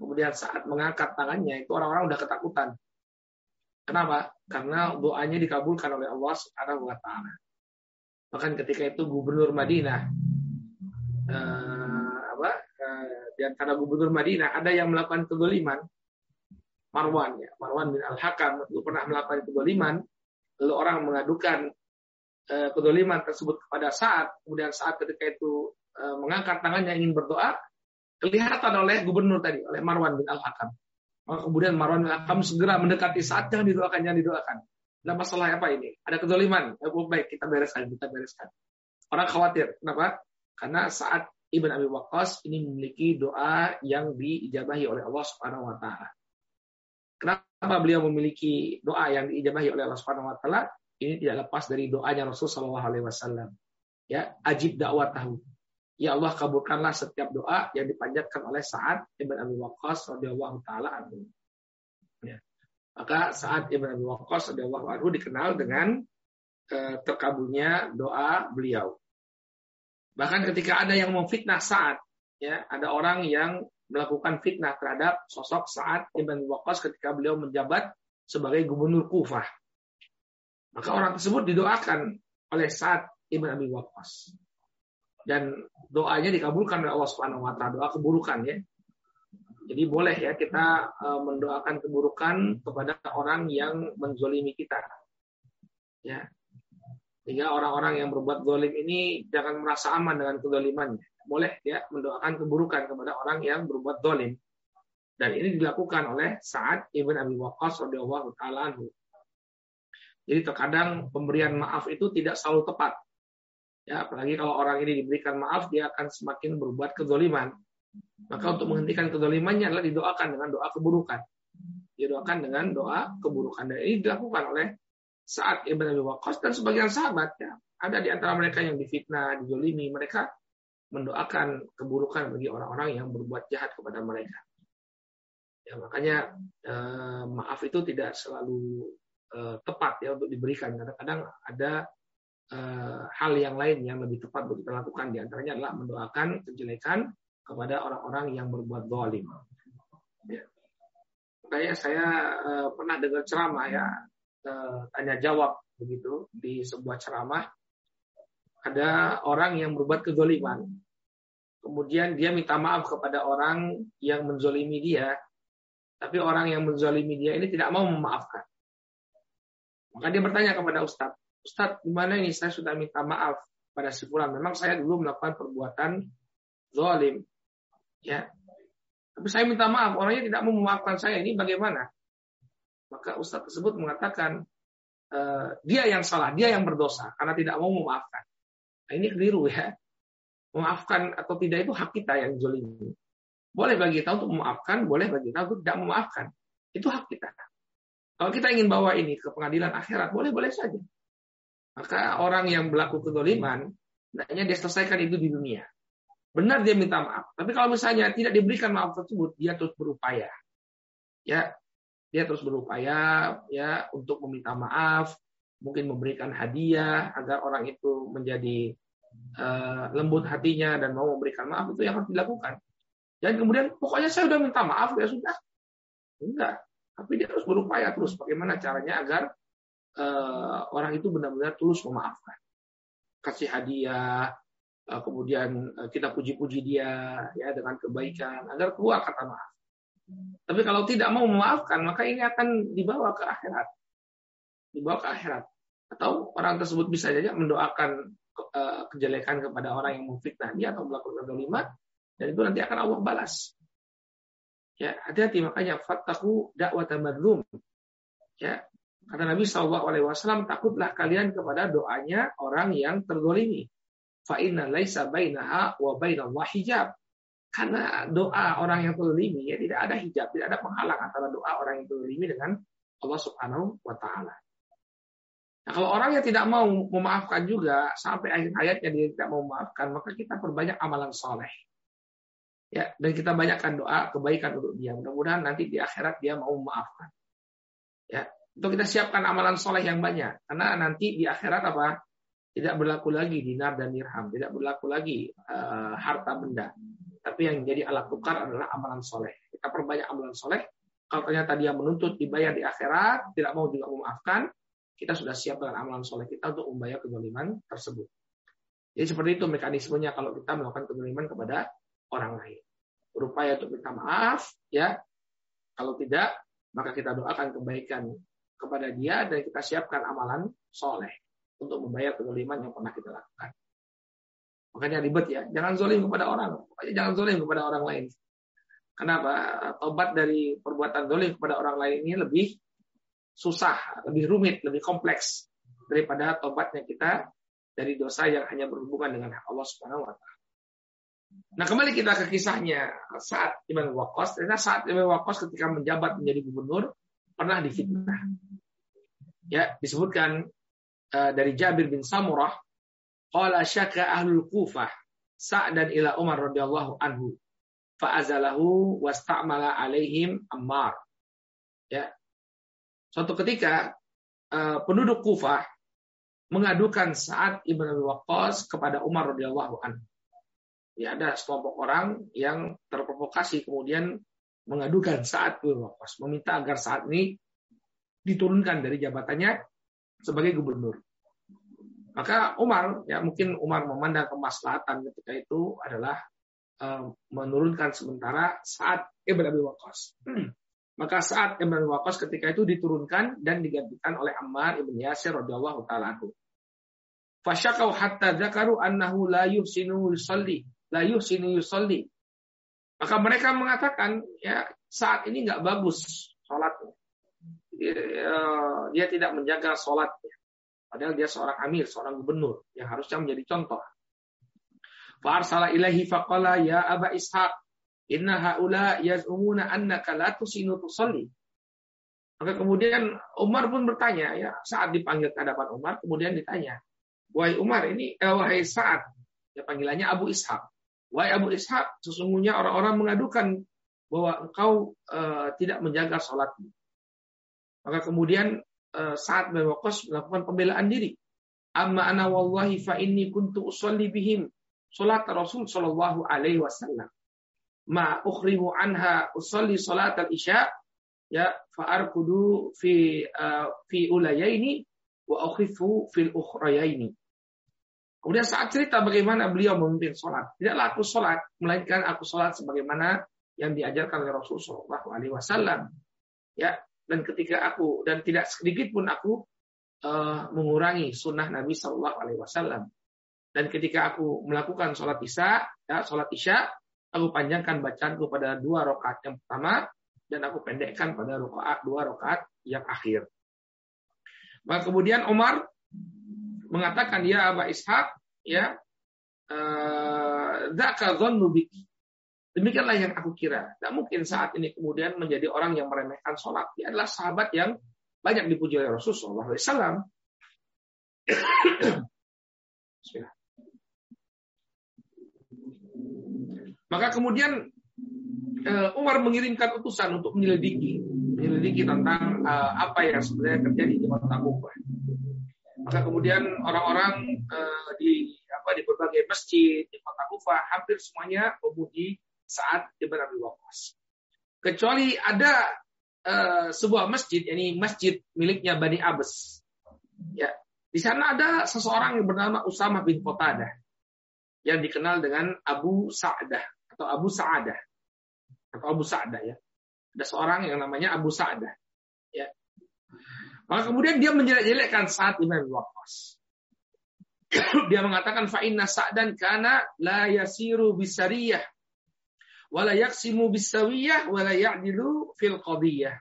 [SPEAKER 1] Kemudian saat mengangkat tangannya itu orang-orang udah ketakutan. Kenapa? Karena doanya dikabulkan oleh Allah Subhanahu wa taala. Bahkan ketika itu gubernur Madinah eh, apa eh, di antara gubernur Madinah ada yang melakukan kedoliman Marwan ya Marwan bin Al Hakam itu pernah melakukan kedoliman lalu orang mengadukan eh, kedoliman tersebut kepada saat kemudian saat ketika itu eh, mengangkat tangannya ingin berdoa kelihatan oleh gubernur tadi, oleh Marwan bin Al-Hakam. Maka kemudian Marwan bin Al-Hakam segera mendekati saat yang didoakan, yang didoakan. Ada masalah apa ini? Ada kedoliman. Ya, baik, kita bereskan, kita bereskan. Orang khawatir. Kenapa? Karena saat Ibn Abi Waqqas ini memiliki doa yang diijabahi oleh Allah Subhanahu wa taala. Kenapa beliau memiliki doa yang diijabahi oleh Allah Subhanahu wa taala? Ini tidak lepas dari doanya Rasul sallallahu alaihi wasallam. Ya, ajib tahu. Ya Allah kabulkanlah setiap doa yang dipanjatkan oleh Sa'ad Ibn Abi Waqqas radhiyallahu taala anhu. Ya. Maka Sa'ad Ibn Abi Waqqas radhiyallahu anhu dikenal dengan eh, terkabulnya doa beliau. Bahkan ketika ada yang memfitnah Sa'ad, ya, ada orang yang melakukan fitnah terhadap sosok Sa'ad Ibn Waqqas ketika beliau menjabat sebagai gubernur Kufah. Maka orang tersebut didoakan oleh Sa'ad Ibn Abi Waqqas dan doanya dikabulkan oleh Allah Subhanahu wa taala, doa keburukan ya. Jadi boleh ya kita uh, mendoakan keburukan kepada orang yang menzolimi kita. Ya. Sehingga orang-orang yang berbuat zolim ini jangan merasa aman dengan kezolimannya. Boleh ya mendoakan keburukan kepada orang yang berbuat zolim. Dan ini dilakukan oleh Sa'ad ibn Abi Waqqas radhiyallahu taala Jadi terkadang pemberian maaf itu tidak selalu tepat. Ya, apalagi kalau orang ini diberikan maaf, dia akan semakin berbuat kezoliman. Maka untuk menghentikan kezolimannya adalah didoakan dengan doa keburukan. Didoakan dengan doa keburukan. Dan ini dilakukan oleh saat Ibn Abi Waqqas dan sebagian sahabat. Ya. Ada di antara mereka yang difitnah, dizolimi. Mereka mendoakan keburukan bagi orang-orang yang berbuat jahat kepada mereka. Ya, makanya eh, maaf itu tidak selalu eh, tepat ya untuk diberikan. Kadang-kadang ada uh, hal yang lain yang lebih tepat untuk kita lakukan di antaranya adalah mendoakan kejelekan kepada orang-orang yang berbuat zalim. Ya. Makanya saya uh, pernah dengar ceramah ya tanya jawab begitu di sebuah ceramah ada orang yang berbuat kezoliman kemudian dia minta maaf kepada orang yang menzolimi dia tapi orang yang menzolimi dia ini tidak mau memaafkan maka dia bertanya kepada Ustadz Ustadz, gimana ini saya sudah minta maaf pada si. Memang saya dulu melakukan perbuatan zalim. Ya. Tapi saya minta maaf, orangnya tidak mau memaafkan saya. Ini bagaimana? Maka Ustadz tersebut mengatakan, e, dia yang salah, dia yang berdosa karena tidak mau memaafkan. Nah, ini keliru ya. Memaafkan atau tidak itu hak kita yang zalim. Boleh bagi kita untuk memaafkan, boleh bagi kita untuk tidak memaafkan. Itu hak kita. Kalau kita ingin bawa ini ke pengadilan akhirat, boleh-boleh saja. Maka orang yang berlaku kedoliman, hendaknya dia selesaikan itu di dunia. Benar dia minta maaf. Tapi kalau misalnya tidak diberikan maaf tersebut, dia terus berupaya. Ya, dia terus berupaya ya untuk meminta maaf, mungkin memberikan hadiah agar orang itu menjadi uh, lembut hatinya dan mau memberikan maaf itu yang harus dilakukan. Dan kemudian pokoknya saya sudah minta maaf ya sudah. Enggak. Tapi dia harus berupaya terus bagaimana caranya agar uh, orang itu benar-benar tulus memaafkan. Kasih hadiah, uh, kemudian kita puji-puji dia ya dengan kebaikan agar keluar kata maaf. Tapi kalau tidak mau memaafkan, maka ini akan dibawa ke akhirat. Dibawa ke akhirat. Atau orang tersebut bisa saja mendoakan uh, kejelekan kepada orang yang memfitnah dia atau melakukan kalimat dan itu nanti akan Allah balas. Ya, hati-hati makanya fattaku dakwah madlum. Ya, kata Nabi Shallallahu Alaihi Wasallam takutlah kalian kepada doanya orang yang tergolimi. Fa inna laisa bainaha wa bainallah hijab. Karena doa orang yang tergolimi ya tidak ada hijab, tidak ada penghalang antara doa orang yang tergolimi dengan Allah Subhanahu wa taala. Nah, kalau orang yang tidak mau memaafkan juga sampai akhir hayatnya dia tidak mau memaafkan, maka kita perbanyak amalan soleh. Ya dan kita banyakkan doa kebaikan untuk dia. Mudah-mudahan nanti di akhirat dia mau memaafkan. Ya untuk kita siapkan amalan soleh yang banyak. Karena nanti di akhirat apa? Tidak berlaku lagi dinar dan dirham. Tidak berlaku lagi uh, harta benda tapi yang jadi alat tukar adalah amalan soleh kita perbanyak amalan soleh kalau ternyata dia menuntut dibayar di akhirat tidak mau juga memaafkan kita sudah siap dengan amalan soleh kita untuk membayar kezaliman tersebut jadi seperti itu mekanismenya kalau kita melakukan kezaliman kepada orang lain. Berupaya untuk minta maaf, ya. Kalau tidak, maka kita doakan kebaikan kepada dia dan kita siapkan amalan soleh untuk membayar kezaliman yang pernah kita lakukan. Makanya ribet ya, jangan zolim kepada orang, Pokoknya jangan zolim kepada orang lain. Kenapa? Tobat dari perbuatan zolim kepada orang lain ini lebih susah, lebih rumit, lebih kompleks daripada tobatnya kita dari dosa yang hanya berhubungan dengan Allah Subhanahu wa taala. Nah kembali kita ke kisahnya saat Ibn Waqqas. Karena saat Ibn Waqqas ketika menjabat menjadi gubernur pernah difitnah. Ya disebutkan uh, dari Jabir bin Samurah, qala syaka ahlul Kufah sa'dan ila Umar radhiyallahu anhu fa'azalahu wasta'mala alaihim Ammar. Ya. Suatu ketika uh, penduduk Kufah mengadukan saat Ibn Waqqas kepada Umar radhiyallahu anhu ya ada sekelompok orang yang terprovokasi kemudian mengadukan saat Waqqas, meminta agar saat ini diturunkan dari jabatannya sebagai gubernur. Maka Umar, ya mungkin Umar memandang kemaslahatan ketika itu adalah uh, menurunkan sementara saat Ibn Abi Waqqas. Hmm. Maka saat Ibn Abi Waqqas ketika itu diturunkan dan digantikan oleh Ammar Ibn Yasir radhiyallahu taala anhu. Fasyakau hatta dzakaru annahu la yuhsinu yusalli la yuhsinu yusalli. Maka mereka mengatakan ya saat ini nggak bagus sholatnya. Dia, eh, dia tidak menjaga sholatnya. Padahal dia seorang amir, seorang gubernur yang harusnya menjadi contoh. Fa'arsala ilahi faqala ya Aba Ishaq inna haula yaz'umuna annaka la tusinu tusalli. Maka kemudian Umar pun bertanya ya saat dipanggil ke hadapan Umar kemudian ditanya, "Wahai Umar ini eh, wahai Sa'ad." Ya panggilannya Abu Ishaq. Wahai Abu Ishaq, sesungguhnya orang-orang mengadukan bahwa engkau uh, tidak menjaga sholatmu. Maka kemudian uh, saat Waqqas melakukan pembelaan diri. Amma ana wallahi fa inni kuntu usalli bihim salat Rasul sallallahu alaihi wasallam. Ma ukhrimu anha usalli salat al-isya ya fa arkudu fi uh, fi ulayaini wa ukhifu fil ukhrayaini. Kemudian saat cerita bagaimana beliau memimpin sholat, tidaklah aku sholat, melainkan aku sholat sebagaimana yang diajarkan oleh Rasulullah Shallallahu Alaihi Wasallam. Ya, dan ketika aku dan tidak sedikit pun aku uh, mengurangi sunnah Nabi Shallallahu Alaihi Wasallam. Dan ketika aku melakukan sholat isya, ya, sholat isya, aku panjangkan bacaanku pada dua rakaat yang pertama dan aku pendekkan pada rakaat dua rakaat yang akhir. Maka kemudian Umar mengatakan ya Aba Ishaq ya eh, dzaka dhannu Demikianlah yang aku kira. Tidak mungkin saat ini kemudian menjadi orang yang meremehkan sholat. Dia adalah sahabat yang banyak dipuji oleh Rasulullah SAW. Maka kemudian eh, Umar mengirimkan utusan untuk menyelidiki, menyelidiki tentang uh, apa yang sebenarnya terjadi di kota Kufah. Maka kemudian orang-orang uh, di apa di berbagai masjid di kota Kufah hampir semuanya memuji saat Ibn Abi Waqqas. Kecuali ada uh, sebuah masjid, ini masjid miliknya Bani Abbas. Ya, di sana ada seseorang yang bernama Usama bin Qatadah yang dikenal dengan Abu Sa'dah atau Abu Sa'adah atau Abu Sa'dah ya. Ada seorang yang namanya Abu Sa'dah. Ya. Maka kemudian dia menjelek-jelekkan saat Imam Waqqas. *coughs* dia mengatakan fa inna sa'dan kana la yasiru bisariyah wala yaksimu bisawiyah wala ya'dilu fil qadiyah.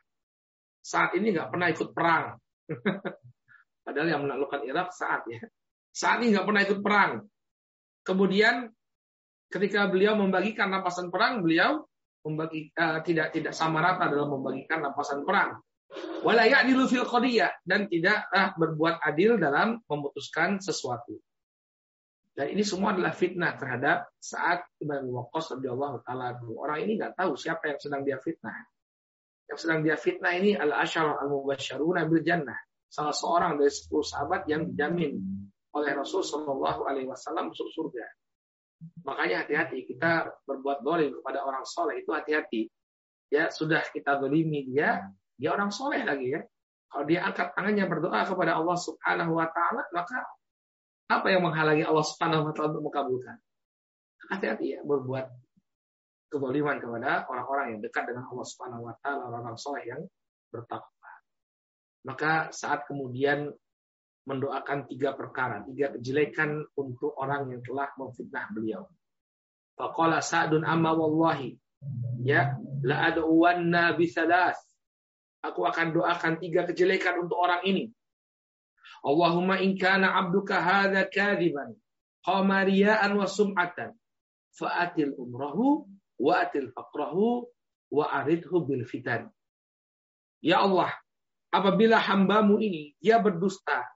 [SPEAKER 1] Saat ini nggak pernah ikut perang. *laughs* Padahal yang menaklukkan Irak saat ya. Saat ini nggak pernah ikut perang. Kemudian ketika beliau membagikan rampasan perang, beliau membagi uh, tidak tidak sama rata dalam membagikan rampasan perang. Walayak di fil qadiyah dan tidak uh, berbuat adil dalam memutuskan sesuatu. Dan ini semua adalah fitnah terhadap saat Ibn Waqqas radhiyallahu taala Orang ini nggak tahu siapa yang sedang dia fitnah. Yang sedang dia fitnah ini al ashar al mubasyaruna bil jannah. Salah seorang dari sepuluh sahabat yang dijamin oleh Rasul Shallallahu Alaihi Wasallam masuk surga. Makanya hati-hati kita berbuat dolim kepada orang soleh itu hati-hati. Ya sudah kita dolimi dia, dia orang soleh lagi ya. Kalau dia angkat tangannya berdoa kepada Allah Subhanahu Wa Taala, maka apa yang menghalangi Allah Subhanahu Wa Taala untuk mengabulkan? Hati-hati ya berbuat kedoliman kepada orang-orang yang dekat dengan Allah Subhanahu Wa Taala, orang-orang soleh yang bertakwa. Maka saat kemudian mendoakan tiga perkara, tiga kejelekan untuk orang yang telah memfitnah beliau. Faqala Sa'dun amma wallahi ya la ad'uwanna bi thalath. Aku akan doakan tiga kejelekan untuk orang ini. Allahumma in kana 'abduka hadza kadiban qamariyaan wa sum'atan fa'atil umrahu wa atil faqrahu wa aridhu bil fitan. Ya Allah, apabila hambamu ini dia berdusta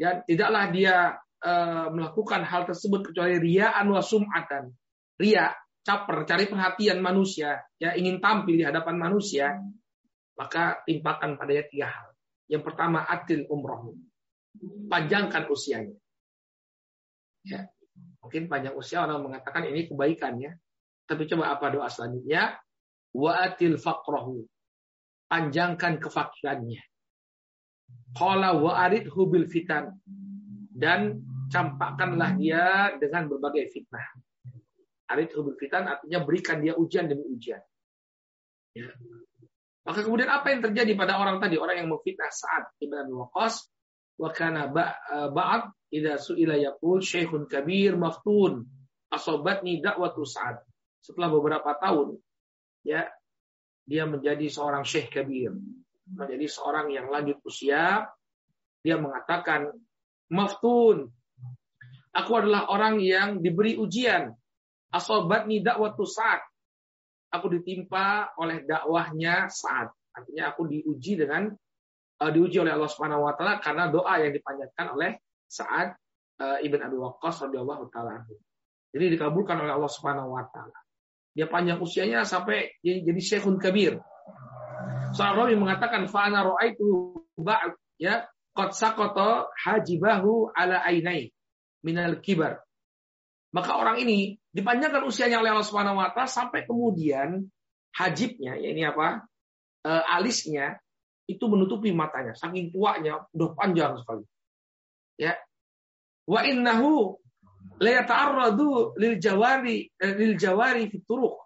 [SPEAKER 1] Ya, tidaklah dia uh, melakukan hal tersebut kecuali riaan wa sum'atan. Ria, caper, cari perhatian manusia, ya ingin tampil di hadapan manusia, maka timpakan padanya tiga hal. Yang pertama, atil umroh. Panjangkan usianya. Ya, mungkin panjang usia orang mengatakan ini kebaikannya. Tapi coba apa doa selanjutnya? Wa atil faqrahu. Panjangkan kefakirannya. Qala wa arid hubil fitan. Dan campakkanlah dia dengan berbagai fitnah. Arid hubil fitan artinya berikan dia ujian demi ujian. Ya. Maka kemudian apa yang terjadi pada orang tadi? Orang yang memfitnah saat Ibn Abi. Wa kana eh, ba'd idza su'ila yaqul syekhun kabir maftun asobatni dakwatu sa'ad. Setelah beberapa tahun ya dia menjadi seorang syekh kabir menjadi seorang yang lanjut usia, dia mengatakan, Maftun, aku adalah orang yang diberi ujian. Asobatni dakwatu saat. Aku ditimpa oleh dakwahnya saat. Artinya aku diuji dengan diuji oleh Allah Subhanahu wa taala karena doa yang dipanjatkan oleh saat uh, Ibn Abi Waqqas radhiyallahu taala. Jadi dikabulkan oleh Allah Subhanahu wa taala. Dia panjang usianya sampai jadi, syekhun kabir. Seorang rawi mengatakan fa'ana ra'aitu ba'd ya qad saqata hajibahu ala ainai minal kibar. Maka orang ini dipanjangkan usianya oleh Allah Subhanahu wa taala sampai kemudian hajibnya ya ini apa? E, alisnya itu menutupi matanya saking tuanya udah panjang sekali. Ya. Wa innahu la yata'arradu lil jawari eh, lil jawari fi turuq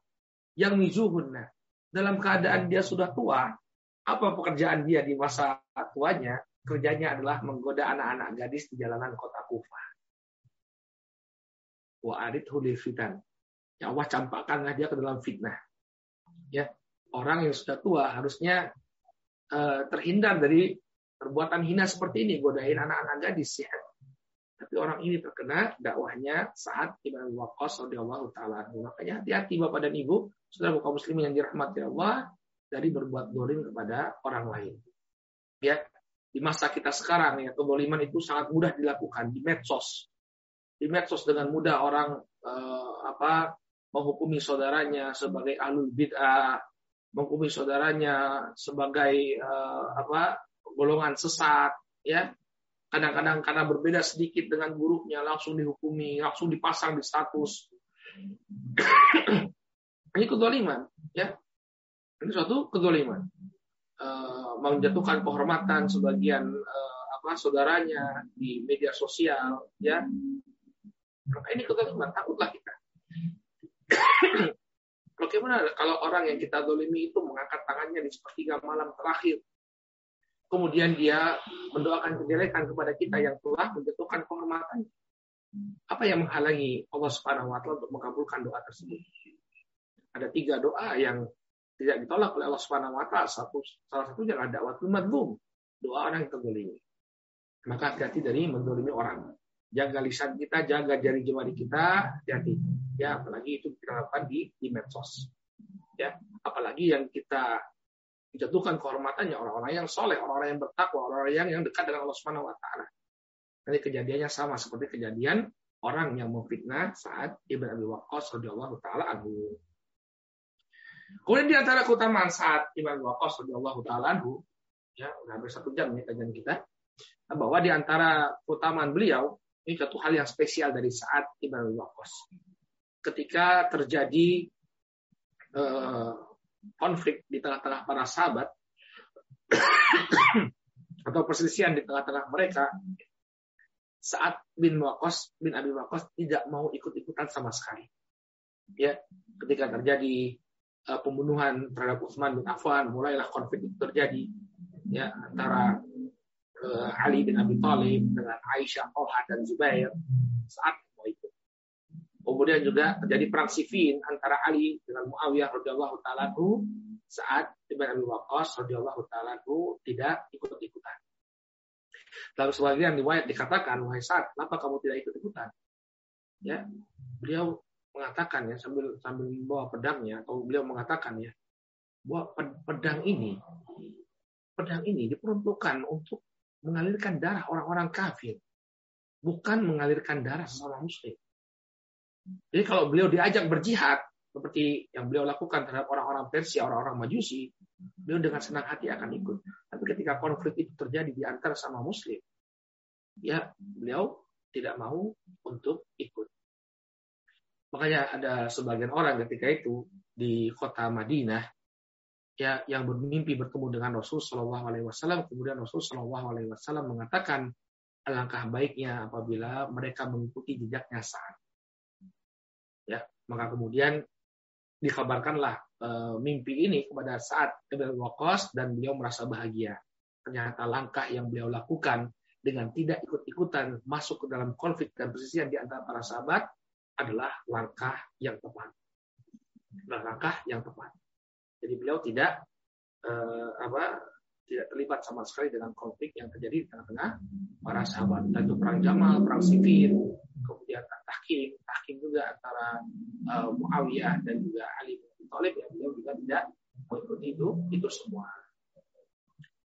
[SPEAKER 1] yang mizuhunna dalam keadaan dia sudah tua, apa pekerjaan dia di masa tuanya? Kerjanya adalah menggoda anak-anak gadis di jalanan kota Kufah. Wa arid fitan. Ya Allah campakkanlah dia ke dalam fitnah. Ya, orang yang sudah tua harusnya terhindar dari perbuatan hina seperti ini, godain anak-anak gadis ya. Tapi orang ini terkena dakwahnya saat Ibn Waqqas radhiyallahu taala. Makanya hati-hati Bapak dan Ibu, saudara kaum muslimin yang dirahmati Allah dari berbuat dolim kepada orang lain. Ya, di masa kita sekarang ya keboliman itu sangat mudah dilakukan di medsos. Di medsos dengan mudah orang eh, apa menghukumi saudaranya sebagai alul bid'ah, menghukumi saudaranya sebagai eh, apa golongan sesat, ya Kadang-kadang karena berbeda sedikit dengan buruknya langsung dihukumi, langsung dipasang di status. Ini kedoliman, ya. Ini suatu kedoliman. Uh, menjatuhkan kehormatan sebagian uh, apa saudaranya di media sosial, ya. Maka ini kedoliman, takutlah kita. Bagaimana kalau orang yang kita dolimi itu mengangkat tangannya di sepertiga malam terakhir, kemudian dia mendoakan kejelekan kepada kita yang telah menjatuhkan kehormatan. Apa yang menghalangi Allah Subhanahu wa taala untuk mengabulkan doa tersebut? Ada tiga doa yang tidak ditolak oleh Allah Subhanahu wa taala. Satu salah satunya adalah dakwatul madlum, doa orang yang terzalimi. Maka hati-hati dari mendolimi orang. Jaga lisan kita, jaga jari jemari kita, hati-hati. Ya, apalagi itu kita lakukan di, di medsos. Ya, apalagi yang kita dijatuhkan kehormatannya orang-orang yang soleh, orang-orang yang bertakwa, orang-orang yang, yang dekat dengan Allah Subhanahu wa taala. Nanti kejadiannya sama seperti kejadian orang yang memfitnah saat Ibn Abi Waqqas radhiyallahu taala anhu. Kemudian di antara keutamaan saat Ibn Abi Waqqas radhiyallahu taala anhu, ya udah hampir satu jam nih kajian kita, bahwa di antara keutamaan beliau ini satu hal yang spesial dari saat Ibn Abi Waqqas. Ketika terjadi uh, konflik di tengah-tengah para sahabat *coughs* atau perselisihan di tengah-tengah mereka, saat bin Waqqas bin Abi Waqqas tidak mau ikut-ikutan sama sekali. Ya, ketika terjadi uh, pembunuhan terhadap Utsman bin Affan, mulailah konflik itu terjadi ya antara uh, Ali bin Abi Thalib dengan Aisyah, Talha dan Zubair saat. Kemudian juga terjadi perang Siffin antara Ali dengan Muawiyah radhiyallahu taala saat Ibn Abi Waqqas radhiyallahu taala tidak ikut-ikutan. Lalu sebagian riwayat dikatakan, wahai saat, kenapa kamu tidak ikut-ikutan? Ya, beliau mengatakan ya sambil sambil membawa pedangnya atau beliau mengatakan ya bahwa pedang ini pedang ini diperuntukkan untuk mengalirkan darah orang-orang kafir, bukan mengalirkan darah sesama muslim. Jadi kalau beliau diajak berjihad seperti yang beliau lakukan terhadap orang-orang Persia, orang-orang Majusi, beliau dengan senang hati akan ikut. Tapi ketika konflik itu terjadi di antara sama muslim, ya beliau tidak mau untuk ikut. Makanya ada sebagian orang ketika itu di kota Madinah ya yang bermimpi bertemu dengan Rasul Shallallahu Alaihi Wasallam kemudian Rasul Shallallahu Alaihi Wasallam mengatakan alangkah baiknya apabila mereka mengikuti jejaknya saat maka kemudian dikabarkanlah e, mimpi ini kepada saat Ibn Waqqas dan beliau merasa bahagia ternyata langkah yang beliau lakukan dengan tidak ikut-ikutan masuk ke dalam konflik dan persisian di antara para sahabat adalah langkah yang tepat. langkah yang tepat. Jadi beliau tidak eh, apa tidak terlibat sama sekali dengan konflik yang terjadi di tengah-tengah para sahabat. Dan itu perang Jamal, perang Sifin, kemudian tahkim, tahkim juga antara uh, Muawiyah dan juga Ali bin Thalib ya beliau juga tidak mengikuti itu itu semua.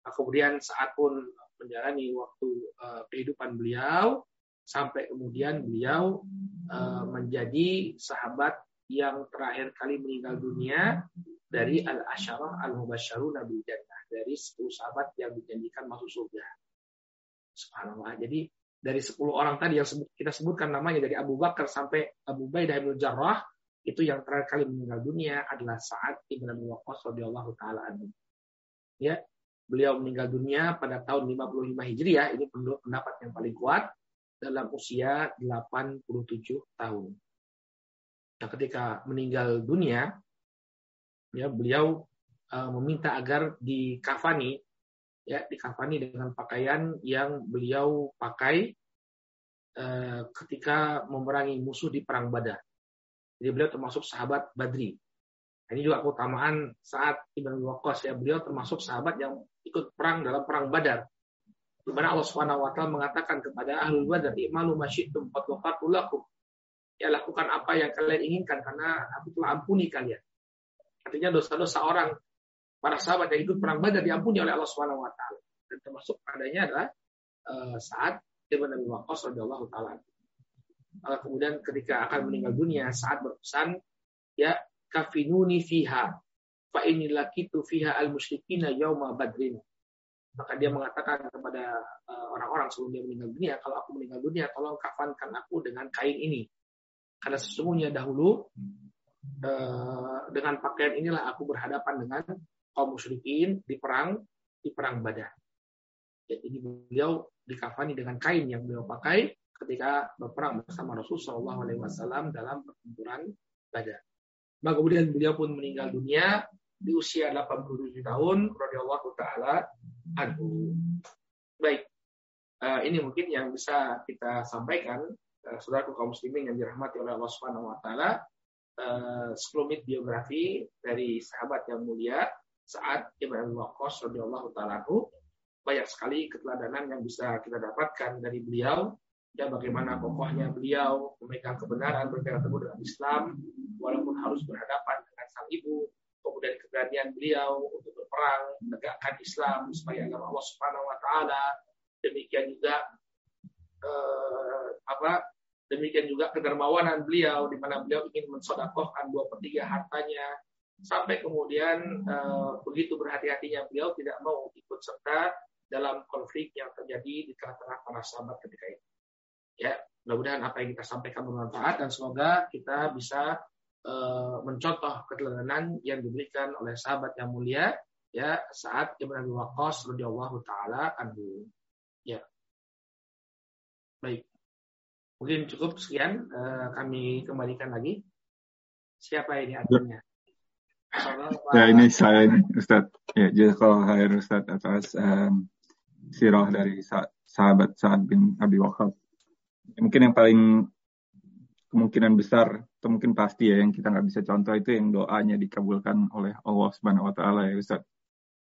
[SPEAKER 1] Nah, kemudian saat pun menjalani waktu uh, kehidupan beliau sampai kemudian beliau uh, menjadi sahabat yang terakhir kali meninggal dunia dari al-asyarah al-mubasyarun Nabi Jannah dari 10 sahabat yang dijanjikan masuk surga. Subhanallah. Jadi dari 10 orang tadi yang kita sebutkan namanya dari Abu Bakar sampai Abu Baidah bin Jarrah itu yang terakhir kali meninggal dunia adalah saat Ibn Abi Waqqas radhiyallahu taala anhu. Ya, beliau meninggal dunia pada tahun 55 Hijriah, ini pendapat yang paling kuat dalam usia 87 tahun. Nah, ketika meninggal dunia, ya beliau uh, meminta agar dikafani ya dikafani dengan pakaian yang beliau pakai uh, ketika memerangi musuh di perang Badar. Jadi beliau termasuk sahabat Badri. Nah, ini juga keutamaan saat Ibn Waqqas ya beliau termasuk sahabat yang ikut perang dalam perang Badar. Di mana Allah Subhanahu wa taala mengatakan kepada ahlul badar, "I'malu masyitum lakum." Ya lakukan apa yang kalian inginkan karena aku telah ampuni kalian. Artinya dosa-dosa orang para sahabat yang ikut perang Badar diampuni oleh Allah Subhanahu wa taala. Dan termasuk padanya adalah uh, saat Ibn Abi Waqqas radhiyallahu taala. Uh, kemudian ketika akan meninggal dunia saat berpesan ya kafinuni fiha fa inilah kitu fiha al musyrikina yauma badrin. Maka dia mengatakan kepada uh, orang-orang sebelum dia meninggal dunia, kalau aku meninggal dunia, tolong kafankan aku dengan kain ini. Karena sesungguhnya dahulu Eh, dengan pakaian inilah aku berhadapan dengan kaum musyrikin di perang di perang Badar. Jadi beliau dikafani dengan kain yang beliau pakai ketika berperang bersama Rasul Shallallahu Alaihi Wasallam dalam pertempuran Badar. Maka kemudian beliau pun meninggal dunia di usia 87 tahun radhiyallahu taala anhu. Baik. Uh, ini mungkin yang bisa kita sampaikan uh, saudara kaum muslimin yang dirahmati oleh Allah Subhanahu wa taala sekelumit biografi dari sahabat yang mulia saat Ibn Waqqas radhiyallahu taala banyak sekali keteladanan yang bisa kita dapatkan dari beliau ya bagaimana kokohnya beliau memegang kebenaran berpegang teguh dengan Islam walaupun harus berhadapan dengan sang ibu kemudian keberanian beliau untuk berperang menegakkan Islam supaya agama Allah Subhanahu wa taala. Demikian juga eh, apa demikian juga kedermawanan beliau di mana beliau ingin mensodakohkan dua per tiga hartanya sampai kemudian eh, begitu berhati-hatinya beliau tidak mau ikut serta dalam konflik yang terjadi di tengah-tengah para sahabat ketika itu. Ya, mudah-mudahan apa yang kita sampaikan bermanfaat dan semoga kita bisa uh, mencontoh keteladanan yang diberikan oleh sahabat yang mulia ya saat Ibnu Abi Waqqas radhiyallahu taala anhu. Ya. Baik. Mungkin cukup sekian uh, kami kembalikan lagi. Siapa ini artinya?
[SPEAKER 2] Ya ini saya Ustaz. Ya, kalau khair Ustaz atas um, sirah dari sahabat Sa'ad bin Abi Waqqas mungkin yang paling kemungkinan besar atau mungkin pasti ya yang kita nggak bisa contoh itu yang doanya dikabulkan oleh Allah Subhanahu Wa Taala ya Ustaz.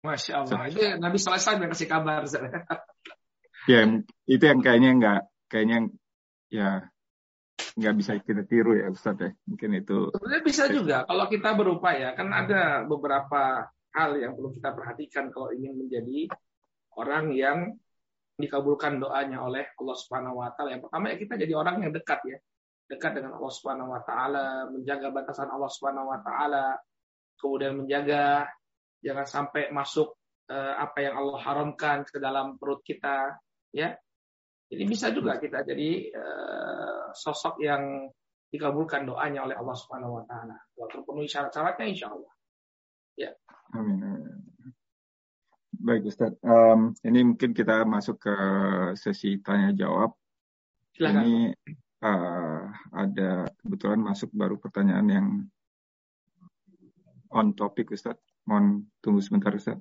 [SPEAKER 1] Masya Allah. Itu Nabi Sallallahu yang kasih kabar.
[SPEAKER 2] ya itu yang kayaknya nggak kayaknya ya nggak bisa kita tiru ya Ustaz ya. Mungkin itu.
[SPEAKER 1] Sebenarnya bisa juga kalau kita berupaya kan ada beberapa hal yang perlu kita perhatikan kalau ingin menjadi orang yang dikabulkan doanya oleh Allah Subhanahu wa taala. Yang pertama ya kita jadi orang yang dekat ya. Dekat dengan Allah Subhanahu wa taala, menjaga batasan Allah Subhanahu wa taala, kemudian menjaga jangan sampai masuk eh, apa yang Allah haramkan ke dalam perut kita, ya. Jadi bisa juga kita jadi eh, sosok yang dikabulkan doanya oleh Allah Subhanahu wa taala. Kalau terpenuhi syarat-syaratnya insya Allah. Ya.
[SPEAKER 2] Amin. Baik Ustaz, um, ini mungkin kita masuk ke sesi tanya jawab. Silahkan. Ini uh, ada kebetulan masuk baru pertanyaan yang on topic Ustaz. Mohon tunggu sebentar Ustaz.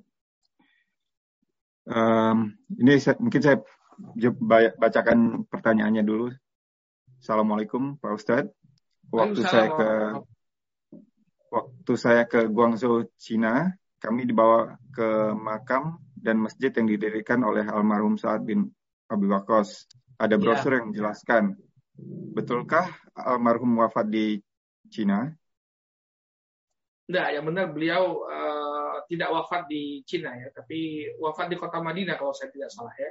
[SPEAKER 2] Um, ini saya, mungkin saya bacakan pertanyaannya dulu. Assalamualaikum Pak Ustadz. Waktu saya ke waktu saya ke Guangzhou, Cina, kami dibawa ke makam dan masjid yang didirikan oleh almarhum Sa'ad bin Abi Waqqas. Ada iya. brosur ya. yang menjelaskan. Betulkah almarhum wafat di Cina?
[SPEAKER 1] Tidak, yang benar beliau uh, tidak wafat di Cina ya, tapi wafat di kota Madinah kalau saya tidak salah ya.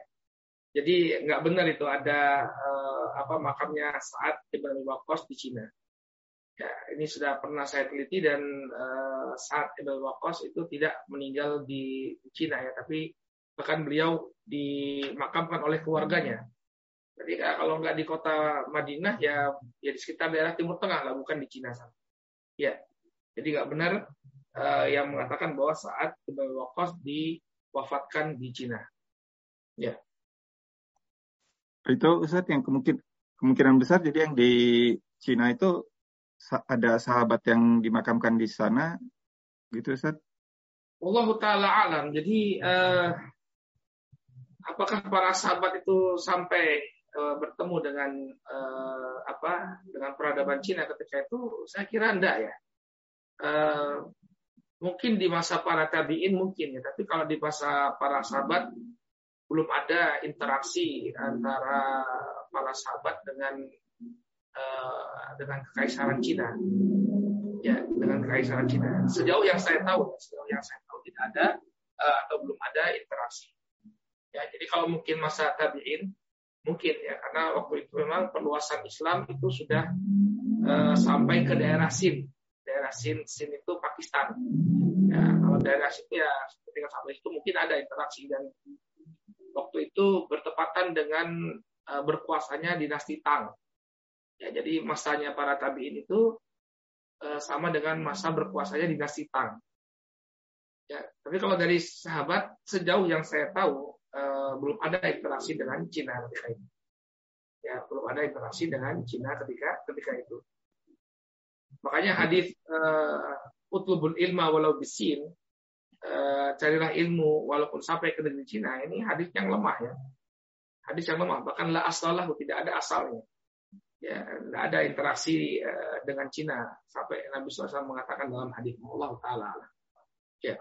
[SPEAKER 1] Jadi nggak benar itu ada uh, apa makamnya saat Ibn Waqqas di Cina. Ya, ini sudah pernah saya teliti dan uh, saat Ibn Waqqas itu tidak meninggal di Cina ya, tapi bahkan beliau dimakamkan oleh keluarganya. Jadi kalau nggak di kota Madinah ya ya di sekitar daerah Timur Tengah lah, bukan di Cina sana. Ya, jadi nggak benar uh, yang mengatakan bahwa saat Ibn Waqqas diwafatkan di Cina. Ya.
[SPEAKER 2] Itu Ustaz yang kemungkinan kemungkinan besar jadi yang di Cina itu ada sahabat yang dimakamkan di sana gitu Ustaz?
[SPEAKER 1] Allah taala alam. Jadi eh, apakah para sahabat itu sampai eh, bertemu dengan eh, apa dengan peradaban Cina ketika itu saya kira enggak ya. Eh, mungkin di masa para tabiin mungkin ya, tapi kalau di masa para sahabat belum ada interaksi antara para sahabat dengan Eh, dengan kekaisaran Cina. Ya, dengan kekaisaran Cina. Sejauh yang saya tahu, sejauh yang saya tahu tidak ada uh, atau belum ada interaksi. Ya, jadi kalau mungkin masa tabiin mungkin ya karena waktu itu memang perluasan Islam itu sudah uh, sampai ke daerah Sin. Daerah Sin, Sin itu Pakistan. Ya, kalau daerah Sin ya seperti sampai itu mungkin ada interaksi dan waktu itu bertepatan dengan uh, berkuasanya dinasti Tang Ya, jadi masanya para tabiin itu uh, sama dengan masa berkuasanya dinasti Tang. Ya, tapi kalau dari sahabat sejauh yang saya tahu uh, belum ada interaksi dengan Cina ketika itu. Ya, belum ada interaksi dengan Cina ketika ketika itu. Makanya hadis uh, utlubul ilma walau bisin uh, carilah ilmu walaupun sampai ke negeri Cina ini hadis yang lemah ya. Hadis yang lemah bahkan la asalah tidak ada asalnya. Ya, tidak ada interaksi uh, dengan Cina sampai Nabi SAW mengatakan dalam hadis Allah Taala. Ya.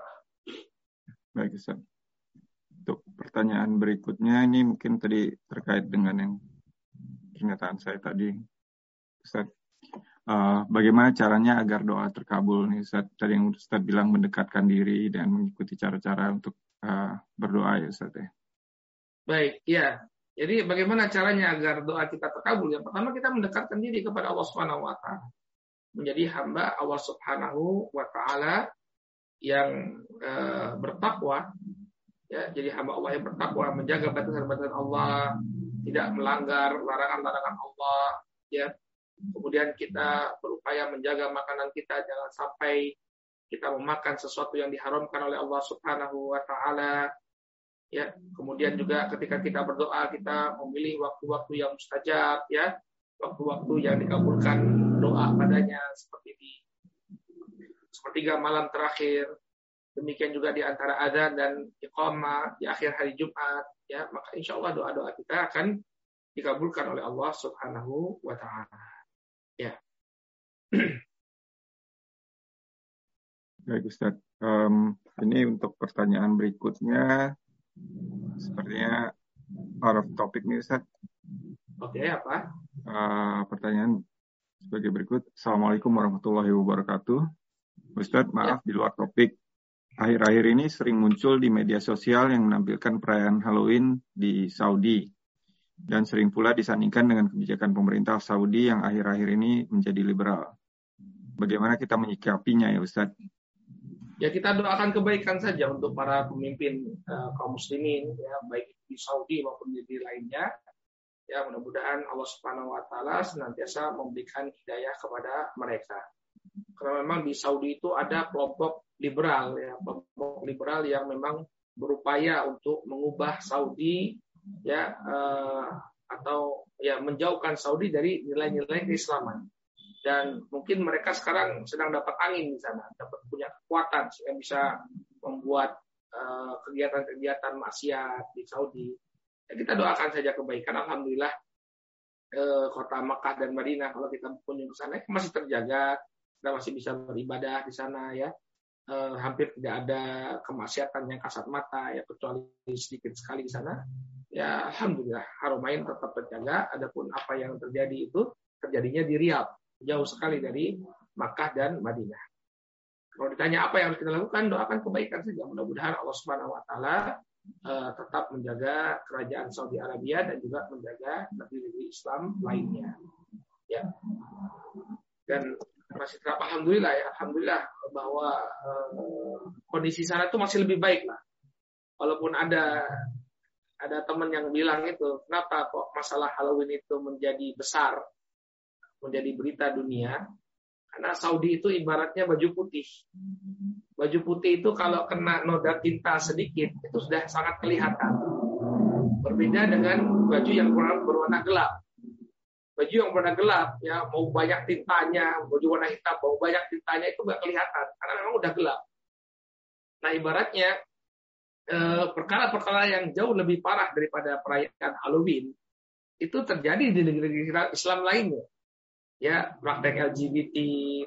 [SPEAKER 2] Baik, Ustaz. Untuk pertanyaan berikutnya ini mungkin tadi terkait dengan yang pernyataan saya tadi, Ustaz. Uh, bagaimana caranya agar doa terkabul nih Ustaz? Tadi yang Ustaz bilang mendekatkan diri dan mengikuti cara-cara untuk uh, berdoa ya Ustaz ya.
[SPEAKER 1] Baik, ya. Jadi bagaimana caranya agar doa kita terkabul? Yang pertama kita mendekatkan diri kepada Allah Subhanahu wa taala. Menjadi hamba Allah Subhanahu wa taala yang uh, bertakwa ya jadi hamba Allah yang bertakwa menjaga batasan-batasan Allah tidak melanggar larangan-larangan Allah ya kemudian kita berupaya menjaga makanan kita jangan sampai kita memakan sesuatu yang diharamkan oleh Allah Subhanahu wa taala. Ya kemudian juga ketika kita berdoa kita memilih waktu-waktu yang mustajab ya. Waktu-waktu yang dikabulkan doa padanya seperti di sepertiga malam terakhir. Demikian juga di antara adzan dan iqamah di akhir hari Jumat, ya. Maka insya Allah doa-doa kita akan dikabulkan oleh Allah Subhanahu wa taala. Ya.
[SPEAKER 2] Baik Ustaz. Um, ini untuk pertanyaan berikutnya sepertinya out of topic nih Ustaz.
[SPEAKER 1] Oke, okay, apa?
[SPEAKER 2] Uh, pertanyaan sebagai berikut. Assalamualaikum warahmatullahi wabarakatuh. Ustadz, maaf ya. di luar topik. Akhir-akhir ini sering muncul di media sosial yang menampilkan perayaan Halloween di Saudi dan sering pula disandingkan dengan kebijakan pemerintah Saudi yang akhir-akhir ini menjadi liberal. Bagaimana kita menyikapinya ya Ustadz?
[SPEAKER 1] Ya kita doakan kebaikan saja untuk para pemimpin uh, kaum muslimin ya baik di Saudi maupun di lainnya. Ya mudah-mudahan Allah Subhanahu wa taala senantiasa memberikan hidayah kepada mereka. Karena memang di Saudi itu ada kelompok liberal ya, kelompok liberal yang memang berupaya untuk mengubah Saudi ya eh, atau ya menjauhkan Saudi dari nilai-nilai keislaman. Dan mungkin mereka sekarang sedang dapat angin di sana, dapat punya kekuatan sehingga bisa membuat eh, kegiatan-kegiatan maksiat di Saudi. Ya, kita doakan saja kebaikan. Alhamdulillah eh, kota Mekah dan Madinah kalau kita kunjung ke sana masih terjaga kita masih bisa beribadah di sana ya eh, hampir tidak ada kemaksiatan yang kasat mata ya kecuali sedikit sekali di sana ya alhamdulillah. Haromain tetap terjaga. Adapun apa yang terjadi itu terjadinya di Riyadh. Jauh sekali dari Makkah dan Madinah. Kalau ditanya apa yang harus kita lakukan doakan kebaikan saja. Mudah-mudahan Allah Subhanahu wa taala uh, tetap menjaga kerajaan Saudi Arabia dan juga menjaga negeri-negeri Islam lainnya. Ya. Dan masih tetap alhamdulillah ya. Alhamdulillah bahwa uh, kondisi sana itu masih lebih baik lah. Walaupun ada ada teman yang bilang itu kenapa kok masalah Halloween itu menjadi besar menjadi berita dunia? Karena Saudi itu ibaratnya baju putih. Baju putih itu kalau kena noda tinta sedikit itu sudah sangat kelihatan. Berbeda dengan baju yang berwarna gelap. Baju yang warna gelap ya mau banyak tintanya baju warna hitam mau banyak tintanya itu nggak kelihatan karena memang udah gelap. Nah ibaratnya perkara-perkara yang jauh lebih parah daripada perayaan Halloween itu terjadi di negeri-negeri Islam lainnya. Ya praktek LGBT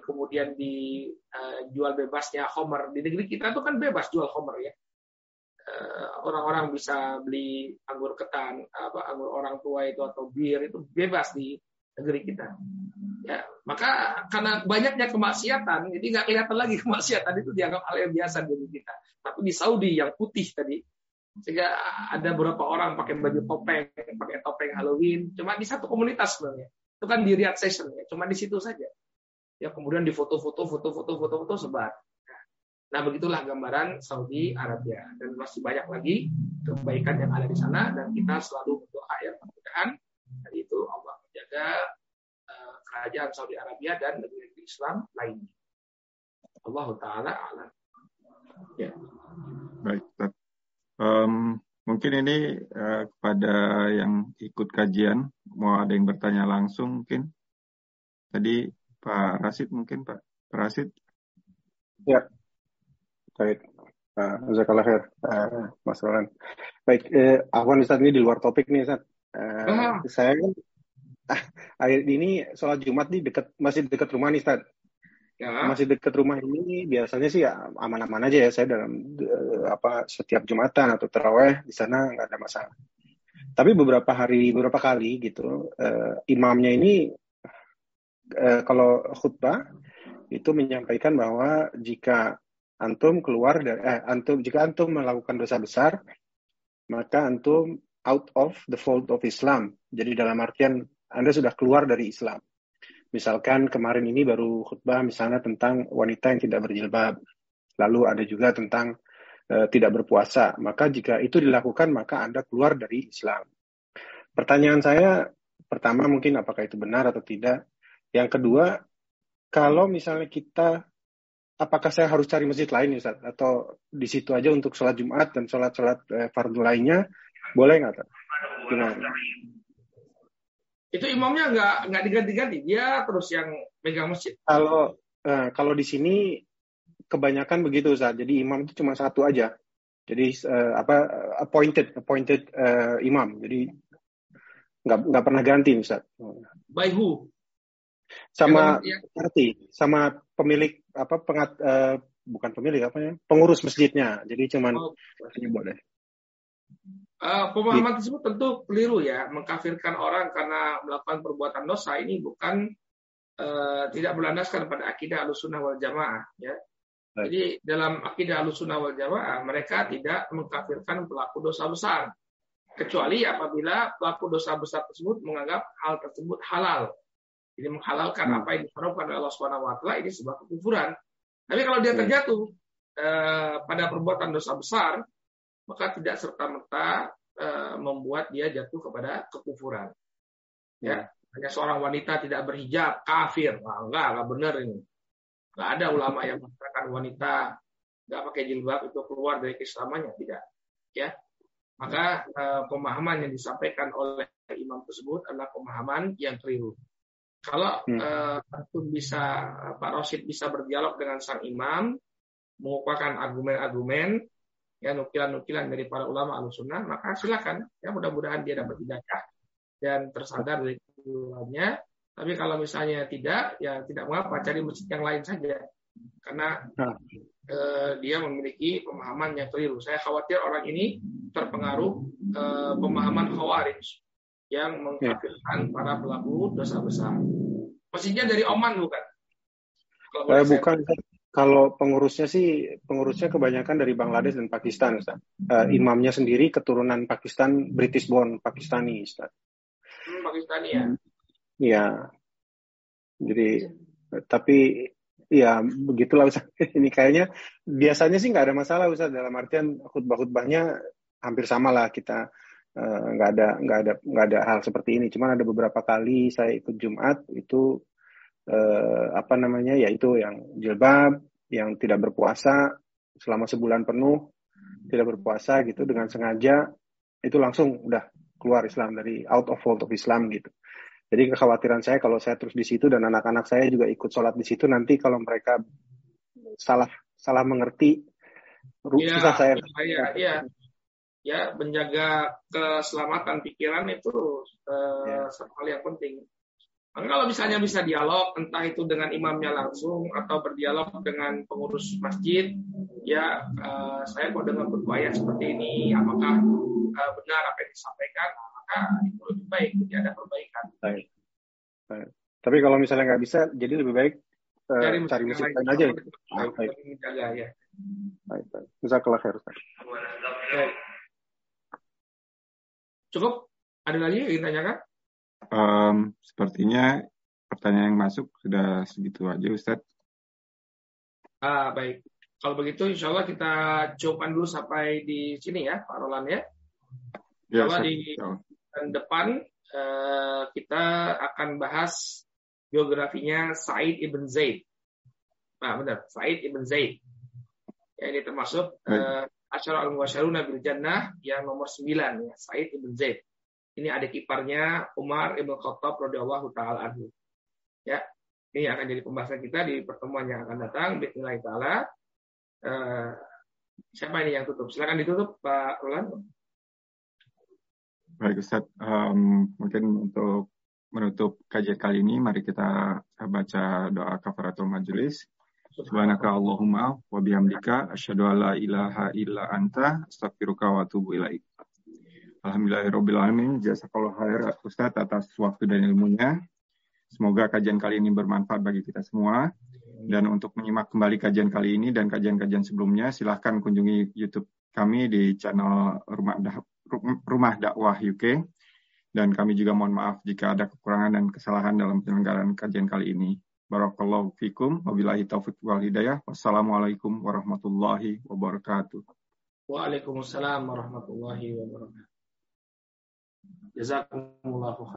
[SPEAKER 1] kemudian di uh, jual bebasnya Homer. Di negeri kita tuh kan bebas jual Homer ya. Eh, orang-orang bisa beli anggur ketan, apa anggur orang tua itu atau bir itu bebas di negeri kita. Ya, maka karena banyaknya kemaksiatan, jadi nggak kelihatan lagi *laughs* kemaksiatan itu dianggap hal yang biasa di negeri kita. Tapi di Saudi yang putih tadi, sehingga ada beberapa orang pakai baju topeng, pakai topeng Halloween, cuma di satu komunitas sebenarnya. Itu kan di Riyadh Session ya, cuma di situ saja. Ya kemudian di foto-foto, foto-foto, foto-foto sebar. Nah, begitulah gambaran Saudi Arabia. Dan masih banyak lagi kebaikan yang ada di sana dan kita selalu berdoa yang mudah-mudahan itu Allah menjaga uh, kerajaan Saudi Arabia dan negeri-negeri Islam lainnya. Allah taala alam.
[SPEAKER 2] Ya. Baik, Um, mungkin ini uh, kepada yang ikut kajian mau ada yang bertanya langsung mungkin. Tadi Pak Rasid mungkin Pak. Pak Rasid.
[SPEAKER 3] Ya, baik. Uh, Jazakallah khair, uh, Mas Roland. Baik, eh, Afwan Ustaz ini di luar topik nih Ustaz. Uh, saya kan ah, akhir ini sholat Jumat di dekat masih dekat rumah nih Ustaz. Ya. Masih dekat rumah ini biasanya sih ya aman-aman aja ya saya dalam uh, apa setiap Jumatan atau terawih di sana nggak ada masalah. Tapi beberapa hari beberapa kali gitu uh, imamnya ini uh, kalau khutbah itu menyampaikan bahwa jika antum keluar dari eh, antum jika antum melakukan dosa besar maka antum out of the fold of Islam. Jadi dalam artian Anda sudah keluar dari Islam. Misalkan kemarin ini baru khutbah misalnya tentang wanita yang tidak berjilbab. Lalu ada juga tentang uh, tidak berpuasa. Maka jika itu dilakukan maka Anda keluar dari Islam. Pertanyaan saya pertama mungkin apakah itu benar atau tidak. Yang kedua, kalau misalnya kita apakah saya harus cari masjid lain Ustaz atau di situ aja untuk sholat Jumat dan sholat-sholat eh, fardu lainnya boleh nggak Gimana?
[SPEAKER 1] Itu imamnya nggak nggak diganti-ganti, dia terus yang megang masjid.
[SPEAKER 3] Kalau eh, kalau di sini kebanyakan begitu Ustaz. Jadi imam itu cuma satu aja. Jadi eh, apa appointed appointed eh, imam. Jadi nggak nggak pernah ganti Ustaz.
[SPEAKER 1] By who?
[SPEAKER 3] Sama arti, sama pemilik apa pengat uh, bukan pemilik apa ya pengurus masjidnya jadi cuman oh. boleh
[SPEAKER 1] uh, pemahaman tersebut tentu keliru ya mengkafirkan orang karena melakukan perbuatan dosa ini bukan uh, tidak berlandaskan pada akidah alusunah wal jamaah ya Baik. jadi dalam akidah alusunah wal jamaah mereka tidak mengkafirkan pelaku dosa besar kecuali apabila pelaku dosa besar tersebut menganggap hal tersebut halal jadi menghalalkan hmm. apa yang diharamkan oleh Allah Subhanahu wa taala ini sebuah kekufuran. Tapi kalau dia hmm. terjatuh eh, pada perbuatan dosa besar, maka tidak serta-merta eh, membuat dia jatuh kepada kekufuran. Ya, hmm. hanya seorang wanita tidak berhijab kafir. Nah, enggak, enggak benar ini. Enggak ada ulama yang mengatakan wanita enggak pakai jilbab itu keluar dari keislamannya, tidak. Ya. Maka eh, pemahaman yang disampaikan oleh imam tersebut adalah pemahaman yang keliru. Kalau hmm. uh, bisa Pak Rosid bisa berdialog dengan sang imam, mengupakan argumen-argumen, ya nukilan-nukilan dari para ulama al-sunnah, maka silakan. Ya mudah-mudahan dia dapat hidayah dan tersadar dari keduanya. Tapi kalau misalnya tidak, ya tidak mengapa, cari masjid yang lain saja. Karena uh, dia memiliki pemahaman yang keliru. Saya khawatir orang ini terpengaruh uh, pemahaman khawarij yang mengkafirkan ya. para pelaku dosa besar. Masjidnya dari Oman bukan?
[SPEAKER 3] Kalau eh, bukan. Kalau pengurusnya sih pengurusnya kebanyakan dari Bangladesh dan Pakistan, Ustaz. Uh, imamnya sendiri keturunan Pakistan, British born Pakistani, Ustaz.
[SPEAKER 1] Hmm, Pakistani ya.
[SPEAKER 3] Iya. Jadi tapi ya begitulah Ustaz. *laughs* Ini kayaknya biasanya sih nggak ada masalah Ustaz dalam artian khutbah-khutbahnya hampir sama lah kita Eh, nggak uh, ada nggak ada nggak ada hal seperti ini. Cuman ada beberapa kali saya ikut Jumat itu uh, apa namanya ya itu yang jilbab, yang tidak berpuasa selama sebulan penuh tidak berpuasa gitu dengan sengaja itu langsung udah keluar Islam dari out of fold of Islam gitu. Jadi kekhawatiran saya kalau saya terus di situ dan anak-anak saya juga ikut sholat di situ nanti kalau mereka salah salah mengerti
[SPEAKER 1] ya, susah saya. Ya, ya ya menjaga keselamatan pikiran itu uh, ya. hal yang penting. Maka kalau misalnya bisa dialog, entah itu dengan imamnya langsung atau berdialog dengan pengurus masjid, ya uh, saya mau dengan berbuaya seperti ini, apakah uh, benar apa yang disampaikan, maka itu lebih baik, jadi ada perbaikan.
[SPEAKER 3] Baik. baik. Tapi kalau misalnya nggak bisa, jadi lebih baik uh, cari, cari masjid lain aja. Baik, baik. Menjaga, ya. Baik, baik. Jazakallah khair. Baik.
[SPEAKER 1] Cukup? Ada lagi yang ditanyakan?
[SPEAKER 2] Um, sepertinya pertanyaan yang masuk sudah segitu aja, Ustaz.
[SPEAKER 1] Ah, baik. Kalau begitu, insya Allah kita cukupkan dulu sampai di sini ya, Pak Roland ya. Ya, di depan uh, kita akan bahas biografinya Said ibn Zaid. Nah, benar, Said ibn Zaid. Ya, ini termasuk uh, Asyara al-Muwasyaruna bil Jannah yang nomor 9 ya, Said ibn Zaid. Ini adik iparnya Umar ibn Khattab radhiyallahu taala anhu. Ya. Ini akan jadi pembahasan kita di pertemuan yang akan datang. Bismillah taala. Uh, siapa ini yang tutup? Silakan ditutup Pak Roland.
[SPEAKER 2] Baik Ustaz, um, mungkin untuk menutup kajian kali ini, mari kita baca doa kafaratul majelis. Subhanaka Allahumma wa bihamdika asyhadu an la ilaha illa anta astaghfiruka wa atubu ilaik. Alhamdulillahirabbil alamin. Jazakallahu khair Ustaz atas waktu dan ilmunya. Semoga kajian kali ini bermanfaat bagi kita semua. Dan untuk menyimak kembali kajian kali ini dan kajian-kajian sebelumnya, silahkan kunjungi YouTube kami di channel Rumah Rumah Dakwah UK. Dan kami juga mohon maaf jika ada kekurangan dan kesalahan dalam penyelenggaraan kajian kali ini. Barakallahu fikum. Wabillahi taufiq wal hidayah. Wassalamualaikum warahmatullahi wabarakatuh.
[SPEAKER 1] Waalaikumsalam warahmatullahi wabarakatuh. جزاكم الله خير